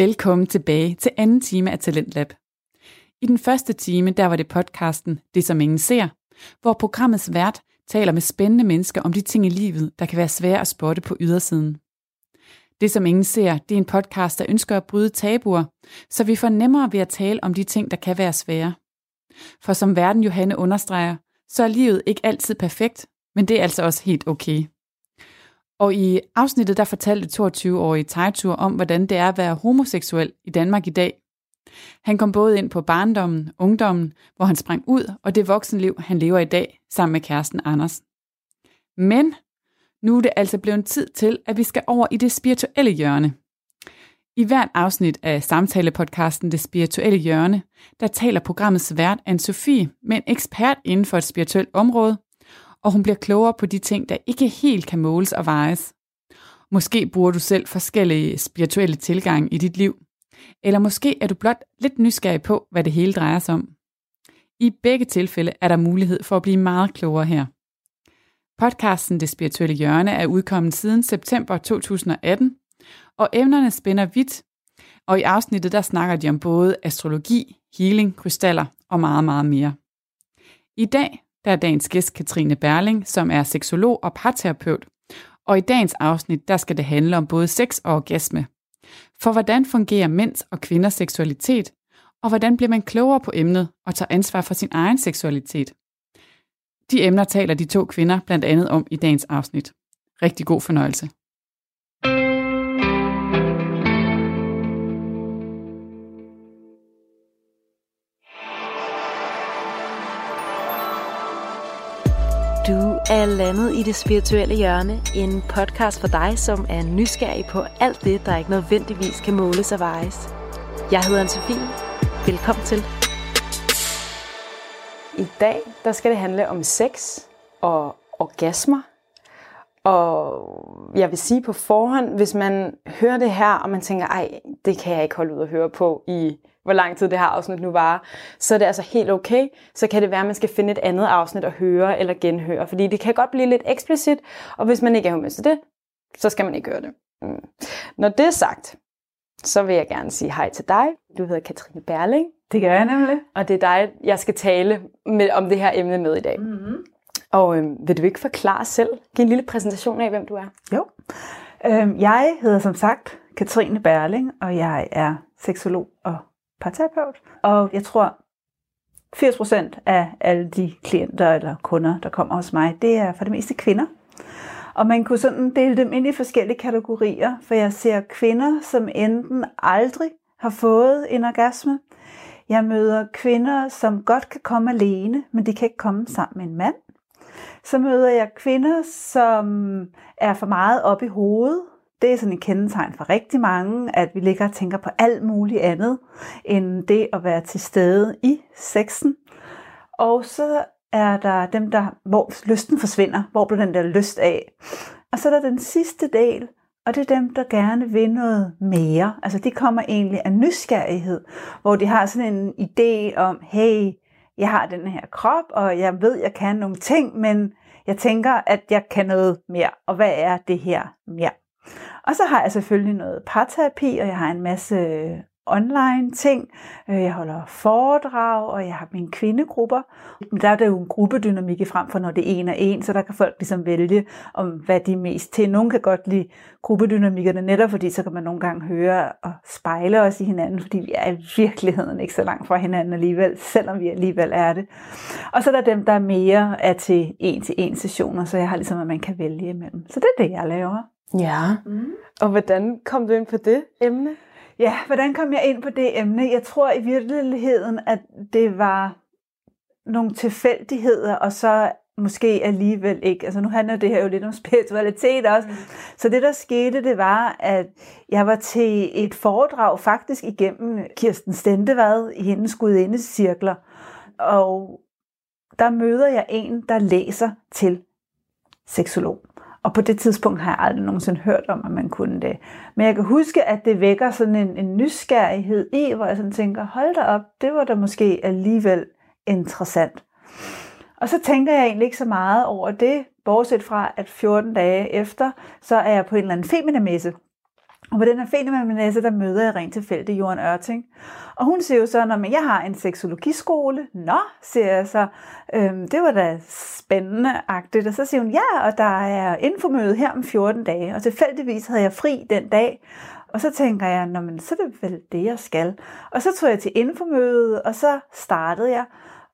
Velkommen tilbage til anden time af Talentlab. I den første time, der var det podcasten Det som ingen ser, hvor programmets vært taler med spændende mennesker om de ting i livet, der kan være svære at spotte på ydersiden. Det som ingen ser, det er en podcast, der ønsker at bryde tabuer, så vi får nemmere ved at tale om de ting, der kan være svære. For som verden Johanne understreger, så er livet ikke altid perfekt, men det er altså også helt okay. Og i afsnittet der fortalte 22-årige Tejtur om, hvordan det er at være homoseksuel i Danmark i dag. Han kom både ind på barndommen, ungdommen, hvor han sprang ud, og det voksenliv, han lever i dag, sammen med kæresten Anders. Men nu er det altså blevet tid til, at vi skal over i det spirituelle hjørne. I hvert afsnit af samtalepodcasten Det Spirituelle Hjørne, der taler programmets vært Anne-Sophie med en ekspert inden for et spirituelt område, og hun bliver klogere på de ting, der ikke helt kan måles og vejes. Måske bruger du selv forskellige spirituelle tilgange i dit liv, eller måske er du blot lidt nysgerrig på, hvad det hele drejer sig om. I begge tilfælde er der mulighed for at blive meget klogere her. Podcasten Det Spirituelle Hjørne er udkommet siden september 2018, og emnerne spænder vidt, og i afsnittet der snakker de om både astrologi, healing, krystaller og meget, meget mere. I dag der er dagens gæst Katrine Berling, som er seksolog og parterapeut, og i dagens afsnit der skal det handle om både sex og orgasme. For hvordan fungerer mænds og kvinders seksualitet, og hvordan bliver man klogere på emnet og tager ansvar for sin egen seksualitet? De emner taler de to kvinder blandt andet om i dagens afsnit. Rigtig god fornøjelse. Er landet i det spirituelle hjørne, en podcast for dig, som er nysgerrig på alt det, der ikke nødvendigvis kan måles og vejes. Jeg hedder Anne-Sophie. Velkommen til. I dag der skal det handle om sex og orgasmer. Og jeg vil sige på forhånd, hvis man hører det her, og man tænker, ej, det kan jeg ikke holde ud at høre på i hvor lang tid det her afsnit nu var, så er det altså helt okay. Så kan det være, at man skal finde et andet afsnit at høre eller genhøre, fordi det kan godt blive lidt eksplicit, og hvis man ikke er med til det, så skal man ikke gøre det. Mm. Når det er sagt, så vil jeg gerne sige hej til dig. Du hedder Katrine Berling. Det gør jeg nemlig. Og det er dig, jeg skal tale med, om det her emne med i dag. Mm-hmm. Og øh, vil du ikke forklare selv? Giv en lille præsentation af, hvem du er. Jo. Øh, jeg hedder som sagt Katrine Berling, og jeg er seksolog og parterapeut. Og jeg tror, 80% af alle de klienter eller kunder, der kommer hos mig, det er for det meste kvinder. Og man kunne sådan dele dem ind i forskellige kategorier, for jeg ser kvinder, som enten aldrig har fået en orgasme. Jeg møder kvinder, som godt kan komme alene, men de kan ikke komme sammen med en mand. Så møder jeg kvinder, som er for meget op i hovedet, det er sådan et kendetegn for rigtig mange, at vi ligger og tænker på alt muligt andet, end det at være til stede i sexen. Og så er der dem, der, hvor lysten forsvinder, hvor bliver den der lyst af. Og så er der den sidste del, og det er dem, der gerne vil noget mere. Altså de kommer egentlig af nysgerrighed, hvor de har sådan en idé om, hey, jeg har den her krop, og jeg ved, jeg kan nogle ting, men jeg tænker, at jeg kan noget mere. Og hvad er det her mere? Og så har jeg selvfølgelig noget parterapi, og jeg har en masse online ting. Øh, jeg holder foredrag, og jeg har mine kvindegrupper. Der er der jo en gruppedynamik i frem for, når det er en og en, så der kan folk ligesom vælge, om hvad de er mest til. Nogle kan godt lide gruppedynamikkerne netop, fordi så kan man nogle gange høre og spejle os i hinanden, fordi vi er i virkeligheden ikke så langt fra hinanden alligevel, selvom vi alligevel er det. Og så er der dem, der mere er til en-til-en sessioner, så jeg har ligesom, at man kan vælge imellem. Så det er det, jeg laver. Ja. Mm. Og hvordan kom du ind på det emne? Ja, hvordan kom jeg ind på det emne? Jeg tror i virkeligheden, at det var nogle tilfældigheder, og så måske alligevel ikke. Altså nu handler det her jo lidt om spiritualitet også. Mm. Så det der skete, det var, at jeg var til et foredrag faktisk igennem Kirsten Stendevad i hendes gudindecirkler. Og der møder jeg en, der læser til seksolog. Og på det tidspunkt har jeg aldrig nogensinde hørt om, at man kunne det. Men jeg kan huske, at det vækker sådan en, en nysgerrighed i, hvor jeg sådan tænker, hold da op, det var da måske alligevel interessant. Og så tænker jeg egentlig ikke så meget over det, bortset fra, at 14 dage efter, så er jeg på en eller anden feminemesse. Og på den her Fenemanmesse, der møder jeg rent tilfældigt Jorden Ørting. Og hun siger jo så, at jeg har en seksologiskole. Nå, siger jeg så. Øhm, det var da spændende-agtigt. Og så siger hun, ja, og der er infomøde her om 14 dage. Og tilfældigvis havde jeg fri den dag. Og så tænker jeg, Nå, men så er det vel det, jeg skal. Og så tog jeg til infomødet, og så startede jeg.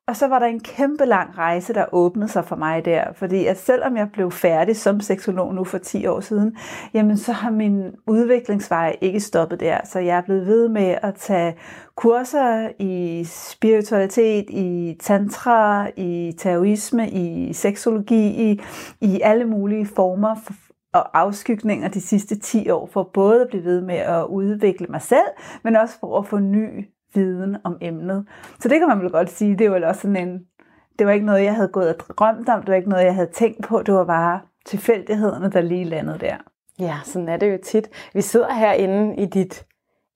Og så var der en kæmpe lang rejse, der åbnede sig for mig der. Fordi at selvom jeg blev færdig som seksolog nu for 10 år siden, jamen så har min udviklingsvej ikke stoppet der. Så jeg er blevet ved med at tage kurser i spiritualitet, i tantra, i taoisme, i seksologi, i, i alle mulige former for, og afskygninger de sidste 10 år, for både at blive ved med at udvikle mig selv, men også for at få ny viden om emnet. Så det kan man vel godt sige, det var også sådan en, det var ikke noget, jeg havde gået og drømt om, det var ikke noget, jeg havde tænkt på, det var bare tilfældighederne, der lige landede der. Ja, sådan er det jo tit. Vi sidder herinde i dit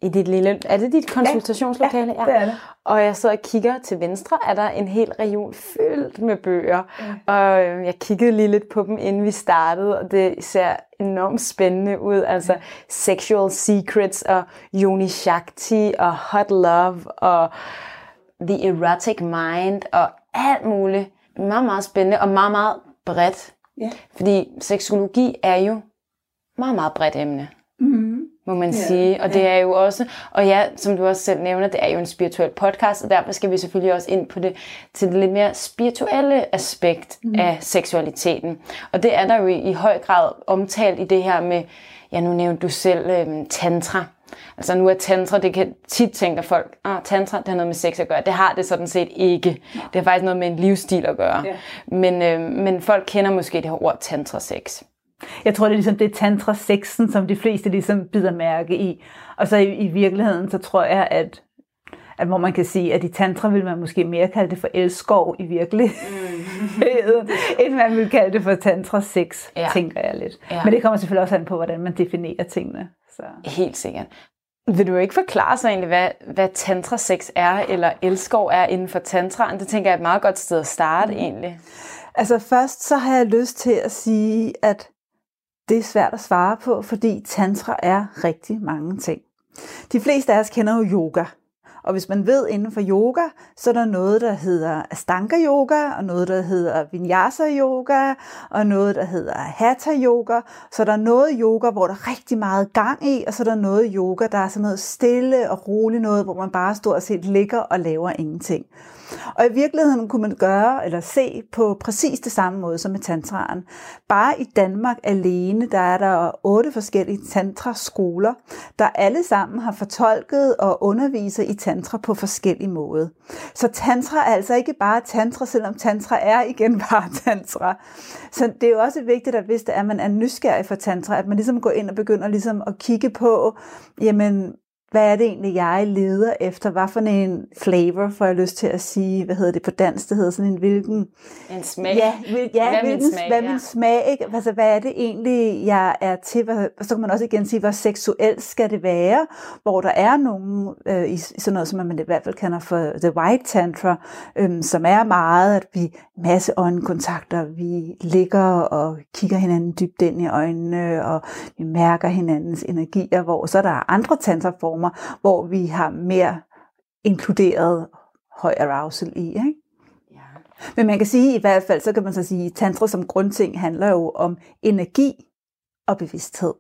i dit lille... Er det dit konsultationslokale? Ja, ja, det er det. Og jeg sidder og kigger til venstre, er der en hel region fyldt med bøger. Ja. Og øh, jeg kiggede lige lidt på dem, inden vi startede, og det ser enormt spændende ud. Altså ja. Sexual Secrets og Yoni Shakti og Hot Love og The Erotic Mind og alt muligt. Meget, meget spændende og meget, meget bredt. Ja. Fordi seksologi er jo meget, meget bredt emne. Mm-hmm må man ja, sige. Og det er jo også, og ja, som du også selv nævner, det er jo en spirituel podcast, og derfor skal vi selvfølgelig også ind på det, til det lidt mere spirituelle aspekt mm. af seksualiteten. Og det er der jo i, i høj grad omtalt i det her med, ja nu nævnte du selv øhm, tantra. Altså nu er tantra, det kan tit tænke folk, ah, tantra, det har noget med sex at gøre. Det har det sådan set ikke. Det har faktisk noget med en livsstil at gøre. Ja. Men, øh, men folk kender måske det her ord tantra-sex. Jeg tror, det er ligesom det tantra-sexen, som de fleste ligesom bider mærke i. Og så i, i virkeligheden, så tror jeg, at, at hvor man kan sige, at i tantra vil man måske mere kalde det for elskov i virkeligheden, mm. end man vil kalde det for tantra-sex, ja. tænker jeg lidt. Ja. Men det kommer selvfølgelig også an på, hvordan man definerer tingene. Så. Helt sikkert. Vil du ikke forklare så egentlig, hvad, hvad tantra-sex er, eller elskov er inden for tantraen? Det tænker jeg er et meget godt sted at starte mm. egentlig. Altså først så har jeg lyst til at sige, at det er svært at svare på, fordi tantra er rigtig mange ting. De fleste af os kender jo yoga. Og hvis man ved inden for yoga, så er der noget, der hedder Astanga yoga, og noget, der hedder Vinyasa yoga, og noget, der hedder Hatha yoga. Så der er noget yoga, hvor der er rigtig meget gang i, og så er der noget yoga, der er sådan noget stille og roligt noget, hvor man bare stort set ligger og laver ingenting. Og i virkeligheden kunne man gøre eller se på præcis det samme måde som med tantraen. Bare i Danmark alene, der er der otte forskellige tantraskoler, der alle sammen har fortolket og underviser i tantra på forskellige måder. Så tantra er altså ikke bare tantra, selvom tantra er igen bare tantra. Så det er jo også vigtigt, at hvis det er, at man er nysgerrig for tantra, at man ligesom går ind og begynder ligesom at kigge på, jamen, hvad er det egentlig, jeg leder efter? Hvad for en flavor, får jeg lyst til at sige? Hvad hedder det på dansk? Det hedder sådan en hvilken... En smag. Ja, hvil, ja hvad hvilken, min smag, hvad ja. min smag ikke? Altså, hvad er det egentlig, jeg er til? Hvad, så kan man også igen sige, hvor seksuelt skal det være? Hvor der er nogen, øh, i sådan noget, som man i hvert fald kender for The White Tantra, øh, som er meget, at vi masse øjenkontakter, vi ligger og kigger hinanden dybt ind i øjnene, og vi mærker hinandens energier, hvor så er der andre tantraformer, former, hvor vi har mere inkluderet høj arousal i. Ikke? Ja. Men man kan sige i hvert fald, så kan man så sige, at tantra som grundting handler jo om energi og bevidsthed.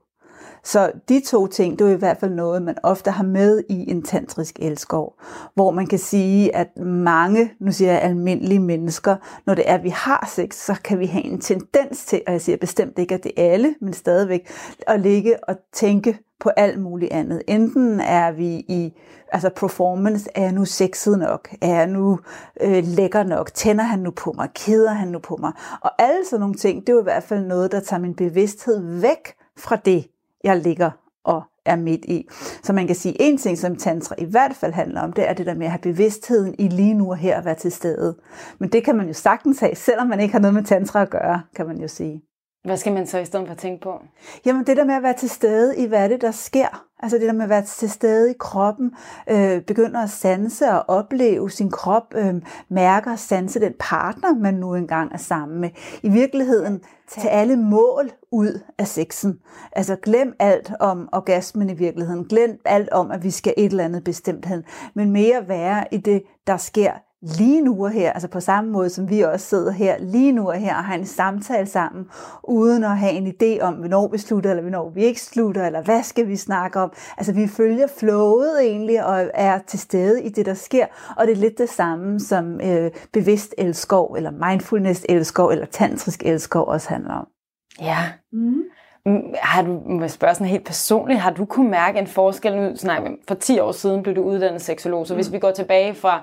Så de to ting, det er i hvert fald noget, man ofte har med i en tantrisk elskov, hvor man kan sige, at mange, nu siger jeg almindelige mennesker, når det er, at vi har sex, så kan vi have en tendens til, og jeg siger bestemt ikke, at det er alle, men stadigvæk, at ligge og tænke på alt muligt andet. Enten er vi i altså performance, er jeg nu sexet nok? Er jeg nu øh, lækker nok? Tænder han nu på mig? Keder han nu på mig? Og alle sådan nogle ting, det er jo i hvert fald noget, der tager min bevidsthed væk fra det, jeg ligger og er midt i. Så man kan sige, en ting, som tantra i hvert fald handler om, det er det der med at have bevidstheden i lige nu og her at være til stede. Men det kan man jo sagtens have, selvom man ikke har noget med tantra at gøre, kan man jo sige. Hvad skal man så i stedet for tænke på? Jamen det der med at være til stede i, hvad det, der sker. Altså det der med at være til stede i kroppen, øh, begynder at sanse og opleve sin krop, øh, mærker og sanse den partner, man nu engang er sammen med. I virkeligheden tage alle mål ud af sexen. Altså glem alt om orgasmen i virkeligheden. Glem alt om, at vi skal et eller andet bestemt hen. Men mere være i det, der sker lige nu og her, altså på samme måde som vi også sidder her lige nu og her og har en samtale sammen, uden at have en idé om, hvornår vi slutter, eller hvornår vi ikke slutter, eller hvad skal vi snakke om. Altså vi følger flowet egentlig, og er til stede i det, der sker, og det er lidt det samme, som øh, bevidst elskov, eller mindfulness elskov, eller tantrisk elskov også handler om. Ja. Mm. Har du, må jeg spørge sådan helt personligt, har du kunne mærke en forskel nu? Nej, for 10 år siden blev du uddannet seksolog, så mm. hvis vi går tilbage fra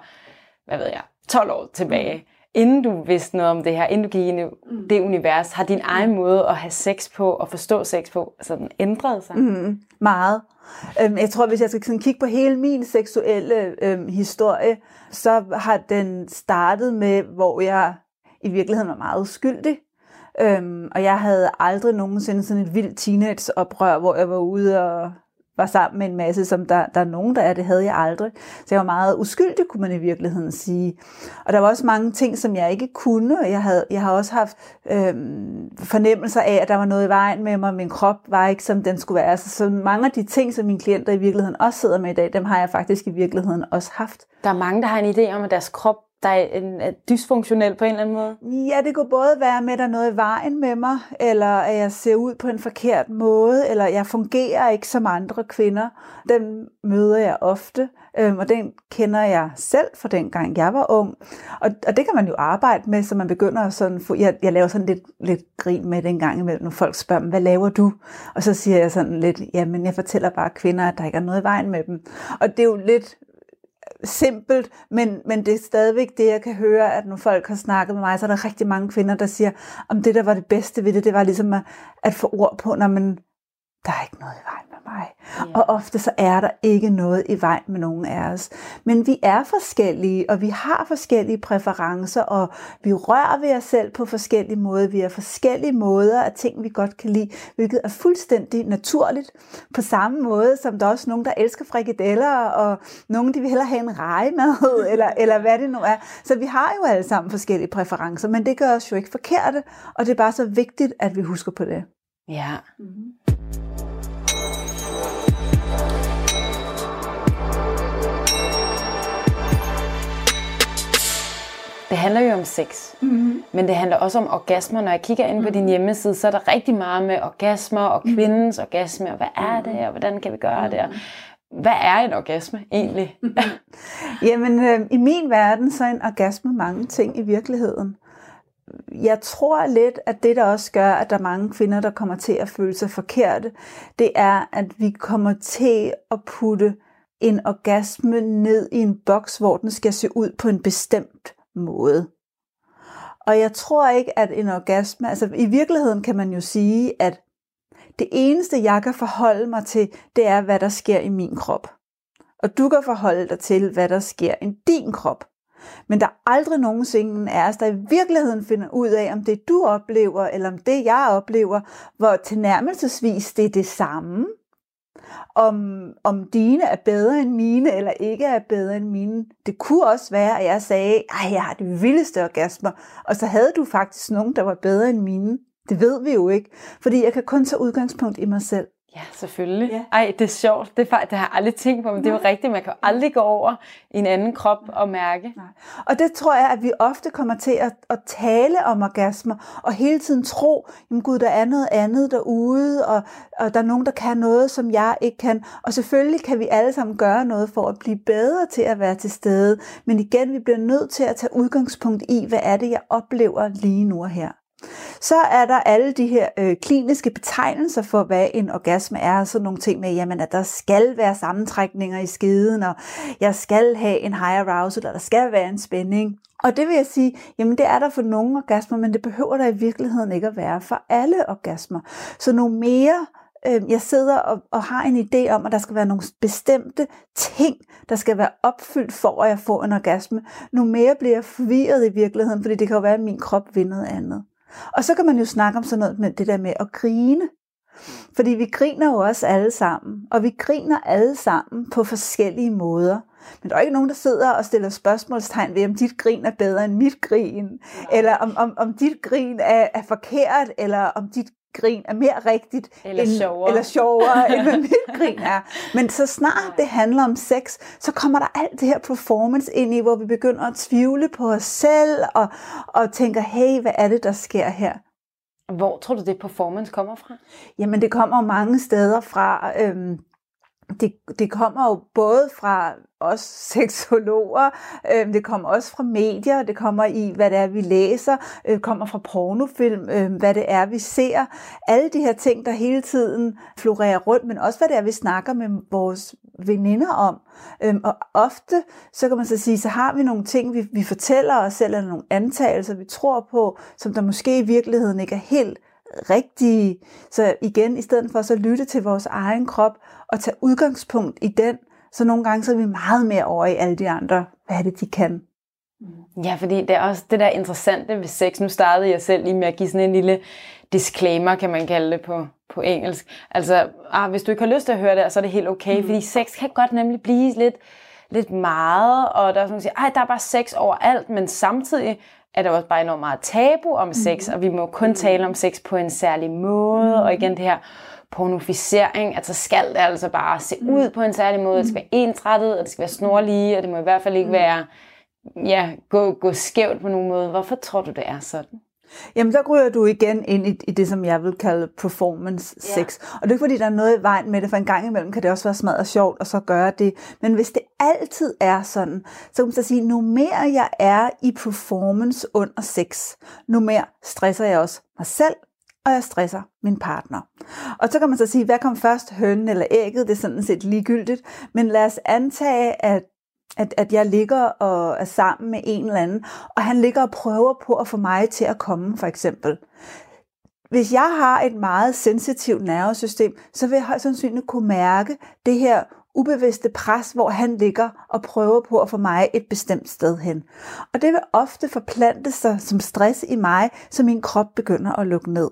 hvad ved jeg, 12 år tilbage, mm. inden du vidste noget om det her, inden du gik ind i mm. det univers, har din egen måde at have sex på og forstå sex på, altså den ændret sig? Mm, meget. Øhm, jeg tror, hvis jeg skal sådan kigge på hele min seksuelle øhm, historie, så har den startet med, hvor jeg i virkeligheden var meget uskyldig. Øhm, og jeg havde aldrig nogensinde sådan et vildt teenageoprør, hvor jeg var ude og var sammen med en masse, som der, der er nogen, der er, det havde jeg aldrig. Så jeg var meget uskyldig, kunne man i virkeligheden sige. Og der var også mange ting, som jeg ikke kunne. Jeg, havde, jeg har også haft øh, fornemmelser af, at der var noget i vejen med mig. Min krop var ikke, som den skulle være. Så, så mange af de ting, som mine klienter i virkeligheden også sidder med i dag, dem har jeg faktisk i virkeligheden også haft. Der er mange, der har en idé om, at deres krop der er, en, er dysfunktionel på en eller anden måde? Ja, det kunne både være med, at der er noget i vejen med mig, eller at jeg ser ud på en forkert måde, eller jeg fungerer ikke som andre kvinder. Den møder jeg ofte, øhm, og den kender jeg selv fra dengang jeg var ung. Og, og det kan man jo arbejde med, så man begynder at sådan, få, jeg, jeg laver sådan lidt, lidt grin med det en gang imellem, når folk spørger mig, hvad laver du? Og så siger jeg sådan lidt, jamen jeg fortæller bare kvinder, at der ikke er noget i vejen med dem. Og det er jo lidt simpelt, men, men det er stadigvæk det, jeg kan høre, at når folk har snakket med mig, så er der rigtig mange kvinder, der siger, om det, der var det bedste ved det, det var ligesom at, at få ord på, når man, der er ikke noget i vejen mig. Ja. Og ofte så er der ikke noget i vejen med nogen af os. Men vi er forskellige, og vi har forskellige præferencer, og vi rører ved os selv på forskellige måder. Vi har forskellige måder af ting, vi godt kan lide, hvilket er fuldstændig naturligt. På samme måde som der er også nogen, der elsker frikadeller, og nogen, de vil hellere have en rejemad, eller, eller hvad det nu er. Så vi har jo alle sammen forskellige præferencer, men det gør os jo ikke forkerte, og det er bare så vigtigt, at vi husker på det. Ja. Mm-hmm. Det handler jo om sex, mm-hmm. men det handler også om orgasmer. Når jeg kigger ind på din mhm. hjemmeside, så er der rigtig meget med orgasmer og mhm. kvindens mm. orgasme, og hvad er det, og hvordan kan vi gøre det? hvad er en orgasme egentlig? Jamen, øh, i min verden, så er en orgasme mange ting i virkeligheden. Jeg tror lidt, at det, der også gør, at der er mange kvinder, der kommer til at føle sig forkerte, det er, at vi kommer til at putte en orgasme ned i en boks, hvor den skal se ud på en bestemt måde. Og jeg tror ikke, at en orgasme, altså i virkeligheden kan man jo sige, at det eneste, jeg kan forholde mig til, det er, hvad der sker i min krop. Og du kan forholde dig til, hvad der sker i din krop. Men der er aldrig nogensinde er os, der i virkeligheden finder ud af, om det du oplever, eller om det jeg oplever, hvor tilnærmelsesvis det er det samme, om, om dine er bedre end mine, eller ikke er bedre end mine. Det kunne også være, at jeg sagde, at jeg har det vildeste orgasmer, og så havde du faktisk nogen, der var bedre end mine. Det ved vi jo ikke, fordi jeg kan kun tage udgangspunkt i mig selv. Ja, selvfølgelig. Ja. Ej, det er sjovt. Det, er, det har jeg aldrig tænkt på, men Nej. det er jo rigtigt. Man kan jo aldrig gå over i en anden krop og mærke. Nej. Og det tror jeg, at vi ofte kommer til at, at tale om orgasmer, og hele tiden tro, jamen gud, der er noget andet derude, og, og der er nogen, der kan noget, som jeg ikke kan. Og selvfølgelig kan vi alle sammen gøre noget for at blive bedre til at være til stede. Men igen, vi bliver nødt til at tage udgangspunkt i, hvad er det, jeg oplever lige nu og her. Så er der alle de her øh, kliniske betegnelser for, hvad en orgasme er. Sådan nogle ting med, jamen, at der skal være sammentrækninger i skeden, og jeg skal have en high arousal, og der skal være en spænding. Og det vil jeg sige, jamen det er der for nogle orgasmer, men det behøver der i virkeligheden ikke at være for alle orgasmer. Så nogle mere øh, jeg sidder og, og har en idé om, at der skal være nogle bestemte ting, der skal være opfyldt for, at jeg får en orgasme, nu mere bliver jeg forvirret i virkeligheden, fordi det kan jo være, at min krop vil noget andet. Og så kan man jo snakke om sådan noget med det der med at grine. Fordi vi griner jo også alle sammen, og vi griner alle sammen på forskellige måder. Men der er ikke nogen, der sidder og stiller spørgsmålstegn ved, om dit grin er bedre end mit grin, eller om, om, om dit grin er, er forkert, eller om dit grin er mere rigtigt eller end, sjovere, eller sjovere end hvad mit grin er. Men så snart det handler om sex, så kommer der alt det her performance ind i, hvor vi begynder at tvivle på os selv, og, og tænker, hey, hvad er det, der sker her? Hvor tror du, det performance kommer fra? Jamen, det kommer mange steder fra. Øhm, det, det kommer jo både fra os seksologer, øh, det kommer også fra medier, det kommer i, hvad det er, vi læser, øh, kommer fra pornofilm, øh, hvad det er, vi ser. Alle de her ting, der hele tiden florerer rundt, men også hvad det er, vi snakker med vores veninder om. Øh, og ofte, så kan man så sige, så har vi nogle ting, vi, vi fortæller os selv, eller nogle antagelser, vi tror på, som der måske i virkeligheden ikke er helt rigtige. Så igen, i stedet for så lytte til vores egen krop og tage udgangspunkt i den, så nogle gange så er vi meget mere over i alle de andre. Hvad er det, de kan? Ja, fordi det er også det der interessante ved sex. Nu startede jeg selv lige med at give sådan en lille disclaimer, kan man kalde det på, på engelsk. Altså, ah, hvis du ikke har lyst til at høre det, så er det helt okay, mm. fordi sex kan godt nemlig blive lidt, lidt meget, og der er sådan, at siger, der er bare sex overalt, men samtidig er der også bare enormt meget tabu om sex, mm. og vi må kun tale om sex på en særlig måde, og igen det her pornofisering, altså skal det altså bare se mm. ud på en særlig måde, det skal være ensrettet, og det skal være snorlige, og det må i hvert fald ikke være, ja, gå, gå skævt på nogen måde. Hvorfor tror du, det er sådan? Jamen, der ryger du igen ind i, i det, som jeg vil kalde performance sex. Ja. Og det er ikke, fordi der er noget i vejen med det, for en gang imellem kan det også være smadret sjovt at så gøre det. Men hvis det altid er sådan, så kan man så sige, nu mere jeg er i performance under sex, nu mere stresser jeg også mig selv, og jeg stresser min partner. Og så kan man så sige, hvad kom først, hønnen eller ægget? Det er sådan set ligegyldigt. Men lad os antage, at at, at jeg ligger og er sammen med en eller anden, og han ligger og prøver på at få mig til at komme, for eksempel. Hvis jeg har et meget sensitivt nervesystem, så vil jeg højst sandsynligt kunne mærke det her ubevidste pres, hvor han ligger og prøver på at få mig et bestemt sted hen. Og det vil ofte forplante sig som stress i mig, så min krop begynder at lukke ned.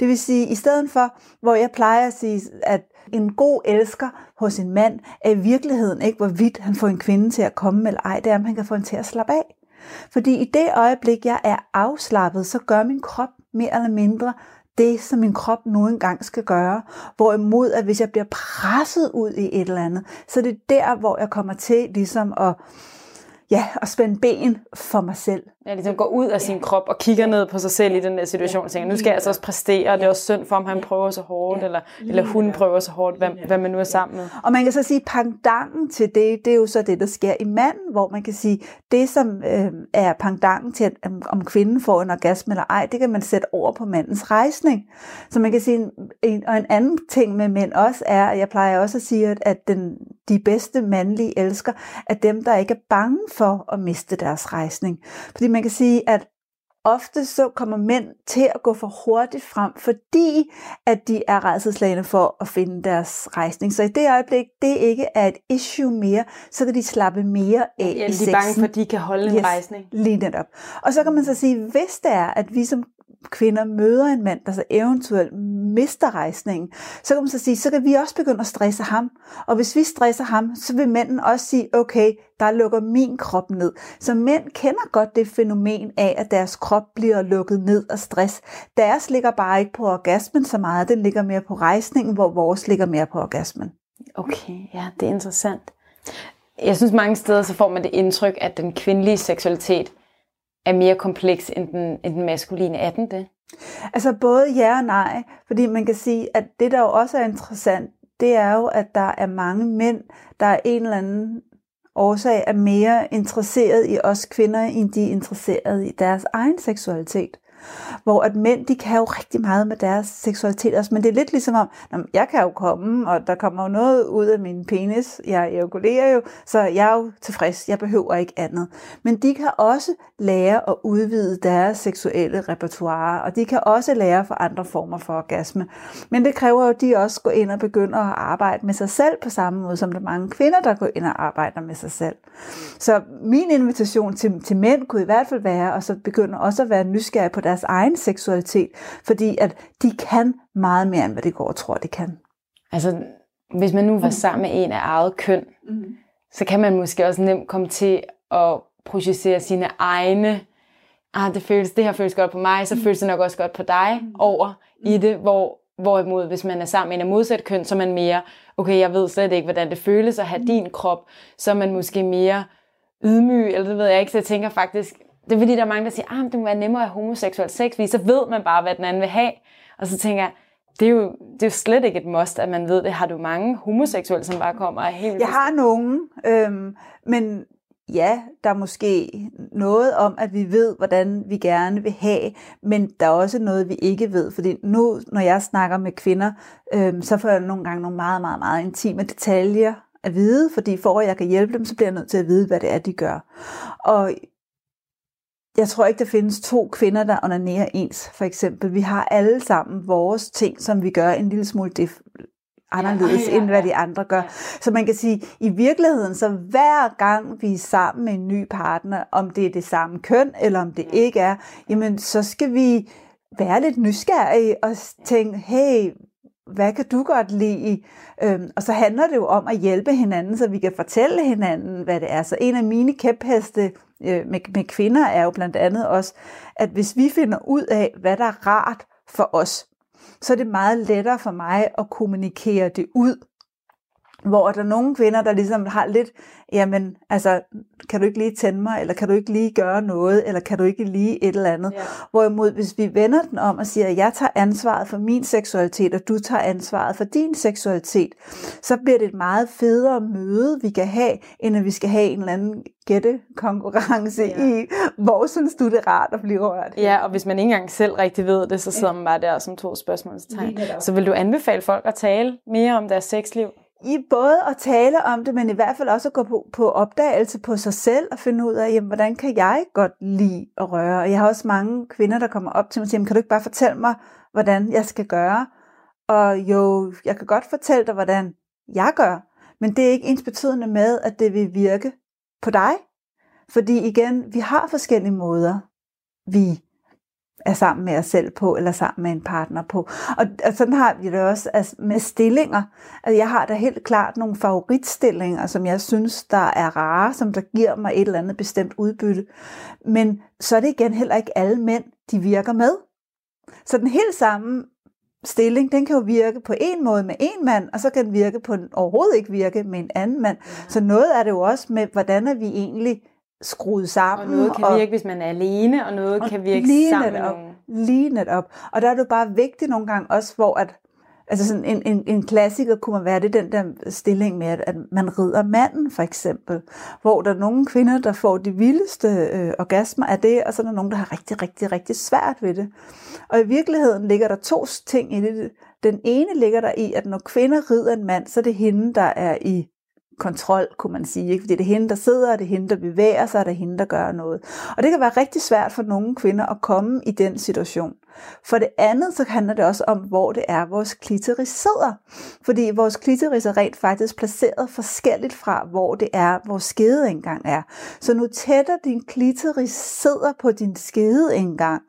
Det vil sige, i stedet for, hvor jeg plejer at sige, at en god elsker hos en mand er i virkeligheden ikke, hvorvidt han får en kvinde til at komme eller ej, det er, om han kan få hende til at slappe af. Fordi i det øjeblik, jeg er afslappet, så gør min krop mere eller mindre det, som min krop nu engang skal gøre. Hvorimod, at hvis jeg bliver presset ud i et eller andet, så det er det der, hvor jeg kommer til ligesom at ja, at spænde ben for mig selv. Ja, ligesom går ud af sin krop og kigger ned på sig selv i den der situation og tænker, nu skal jeg altså også præstere, og det er også synd for, om han prøver så hårdt, eller, eller hun prøver så hårdt, hvad, hvad man nu er sammen? Med. Og man kan så sige, pangdangen til det, det er jo så det, der sker i manden, hvor man kan sige, det som øh, er pangdangen til, at, om kvinden får en orgasme eller ej, det kan man sætte over på mandens rejsning. Så man kan sige, en, og en anden ting med mænd også er, at jeg plejer også at sige, at, at den, de bedste mandlige elsker er dem, der ikke er bange for at miste deres rejsning. Fordi man kan sige, at ofte så kommer mænd til at gå for hurtigt frem, fordi at de er redselslagende for at finde deres rejsning. Så i det øjeblik, det ikke er et issue mere, så kan de slappe mere af ja, i sexen. de er bange for, at de kan holde yes, en rejsning. Lige netop. Og så kan man så sige, hvis det er, at vi som kvinder møder en mand, der så eventuelt mister rejsningen, så kan man så sige, så kan vi også begynde at stresse ham. Og hvis vi stresser ham, så vil manden også sige, okay, der lukker min krop ned. Så mænd kender godt det fænomen af, at deres krop bliver lukket ned af stress. Deres ligger bare ikke på orgasmen så meget, den ligger mere på rejsningen, hvor vores ligger mere på orgasmen. Okay, ja, det er interessant. Jeg synes mange steder, så får man det indtryk, at den kvindelige seksualitet er mere kompleks end den, end den maskuline. Er den det? Altså både ja og nej, fordi man kan sige, at det der jo også er interessant, det er jo, at der er mange mænd, der er en eller anden årsag er mere interesseret i os kvinder, end de er interesseret i deres egen seksualitet. Hvor at mænd, de kan jo rigtig meget med deres seksualitet også, men det er lidt ligesom om, jeg kan jo komme, og der kommer jo noget ud af min penis, jeg ejakulerer jo, så jeg er jo tilfreds, jeg behøver ikke andet. Men de kan også lære at udvide deres seksuelle repertoire, og de kan også lære for andre former for orgasme. Men det kræver jo, at de også går ind og begynder at arbejde med sig selv på samme måde, som der er mange kvinder, der går ind og arbejder med sig selv. Så min invitation til, til mænd kunne i hvert fald være, at så begynde også at være nysgerrig på deres egen seksualitet, fordi at de kan meget mere, end hvad de går og tror, de kan. Altså, hvis man nu var sammen med en af eget køn, mm. så kan man måske også nemt komme til at projicere sine egne, ah, det, føles, det her føles godt på mig, så mm. føles det nok også godt på dig, mm. over mm. i det, hvor Hvorimod, hvis man er sammen med en af modsat køn, så er man mere, okay, jeg ved slet ikke, hvordan det føles at have din krop, så er man måske mere ydmyg, eller det ved jeg ikke, så jeg tænker faktisk, det er fordi, der er mange, der siger, ah, det må være nemmere at have homoseksuel sex, fordi så ved man bare, hvad den anden vil have. Og så tænker jeg, det er, jo, det er jo slet ikke et must, at man ved det. Har du mange homoseksuelle, som bare kommer og helt... Jeg har nogen, øhm, men ja, der er måske noget om, at vi ved, hvordan vi gerne vil have, men der er også noget, vi ikke ved. Fordi nu, når jeg snakker med kvinder, øhm, så får jeg nogle gange nogle meget, meget, meget intime detaljer at vide, fordi for at jeg kan hjælpe dem, så bliver jeg nødt til at vide, hvad det er, de gør. Og jeg tror ikke, der findes to kvinder, der onanerer ens, for eksempel. Vi har alle sammen vores ting, som vi gør en lille smule anderledes, ja, ja, ja. end hvad de andre gør. Så man kan sige, i virkeligheden, så hver gang vi er sammen med en ny partner, om det er det samme køn, eller om det ikke er, jamen så skal vi være lidt nysgerrige og tænke, hey, hvad kan du godt lide? Øhm, og så handler det jo om at hjælpe hinanden, så vi kan fortælle hinanden, hvad det er. Så en af mine kæpheste øh, med, med kvinder er jo blandt andet også, at hvis vi finder ud af, hvad der er rart for os, så er det meget lettere for mig at kommunikere det ud. Hvor der er nogle kvinder, der ligesom har lidt, jamen, altså, kan du ikke lige tænde mig, eller kan du ikke lige gøre noget, eller kan du ikke lige et eller andet. Ja. Hvorimod, hvis vi vender den om og siger, at jeg tager ansvaret for min seksualitet, og du tager ansvaret for din seksualitet, så bliver det et meget federe møde, vi kan have, end at vi skal have en eller anden gættekonkurrence ja. i, hvor synes du det er rart at blive rørt? Ja, og hvis man ikke engang selv rigtig ved det, så sidder man bare der som to spørgsmålstegn. Så vil du anbefale folk at tale mere om deres sexliv? I både at tale om det, men i hvert fald også at gå på, på opdagelse på sig selv og finde ud af, jamen, hvordan kan jeg godt lide at røre? Og jeg har også mange kvinder, der kommer op til mig og siger, kan du ikke bare fortælle mig, hvordan jeg skal gøre? Og jo, jeg kan godt fortælle dig, hvordan jeg gør, men det er ikke ens betydende med, at det vil virke på dig. Fordi igen, vi har forskellige måder, vi er sammen med os selv på, eller sammen med en partner på. Og, og sådan har vi det også altså med stillinger. Altså jeg har da helt klart nogle favoritstillinger, som jeg synes, der er rare, som der giver mig et eller andet bestemt udbytte. Men så er det igen heller ikke alle mænd, de virker med. Så den helt samme stilling, den kan jo virke på en måde med en mand, og så kan den virke på den overhovedet ikke virke med en anden mand. Så noget er det jo også med, hvordan er vi egentlig skruet sammen. Og noget kan virke, og, hvis man er alene, og noget og kan virke lige sammen nogen. Lige netop. Og der er det jo bare vigtigt nogle gange også, hvor at, altså sådan en, en, en klassiker kunne man være, det den der stilling med, at, at man rider manden for eksempel, hvor der er nogle kvinder, der får de vildeste øh, orgasmer af det, og så er der nogen, der har rigtig, rigtig, rigtig svært ved det. Og i virkeligheden ligger der to ting i det. Den ene ligger der i, at når kvinder rider en mand, så er det hende, der er i kontrol, kunne man sige. Ikke? Fordi det er hende, der sidder, og det er hende, der bevæger sig, og det er hende, der gør noget. Og det kan være rigtig svært for nogle kvinder at komme i den situation. For det andet, så handler det også om, hvor det er, vores klitoris sidder. Fordi vores klitoris er rent faktisk placeret forskelligt fra, hvor det er, vores skedeindgang er. Så nu tættere din klitoris sidder på din skedeindgang,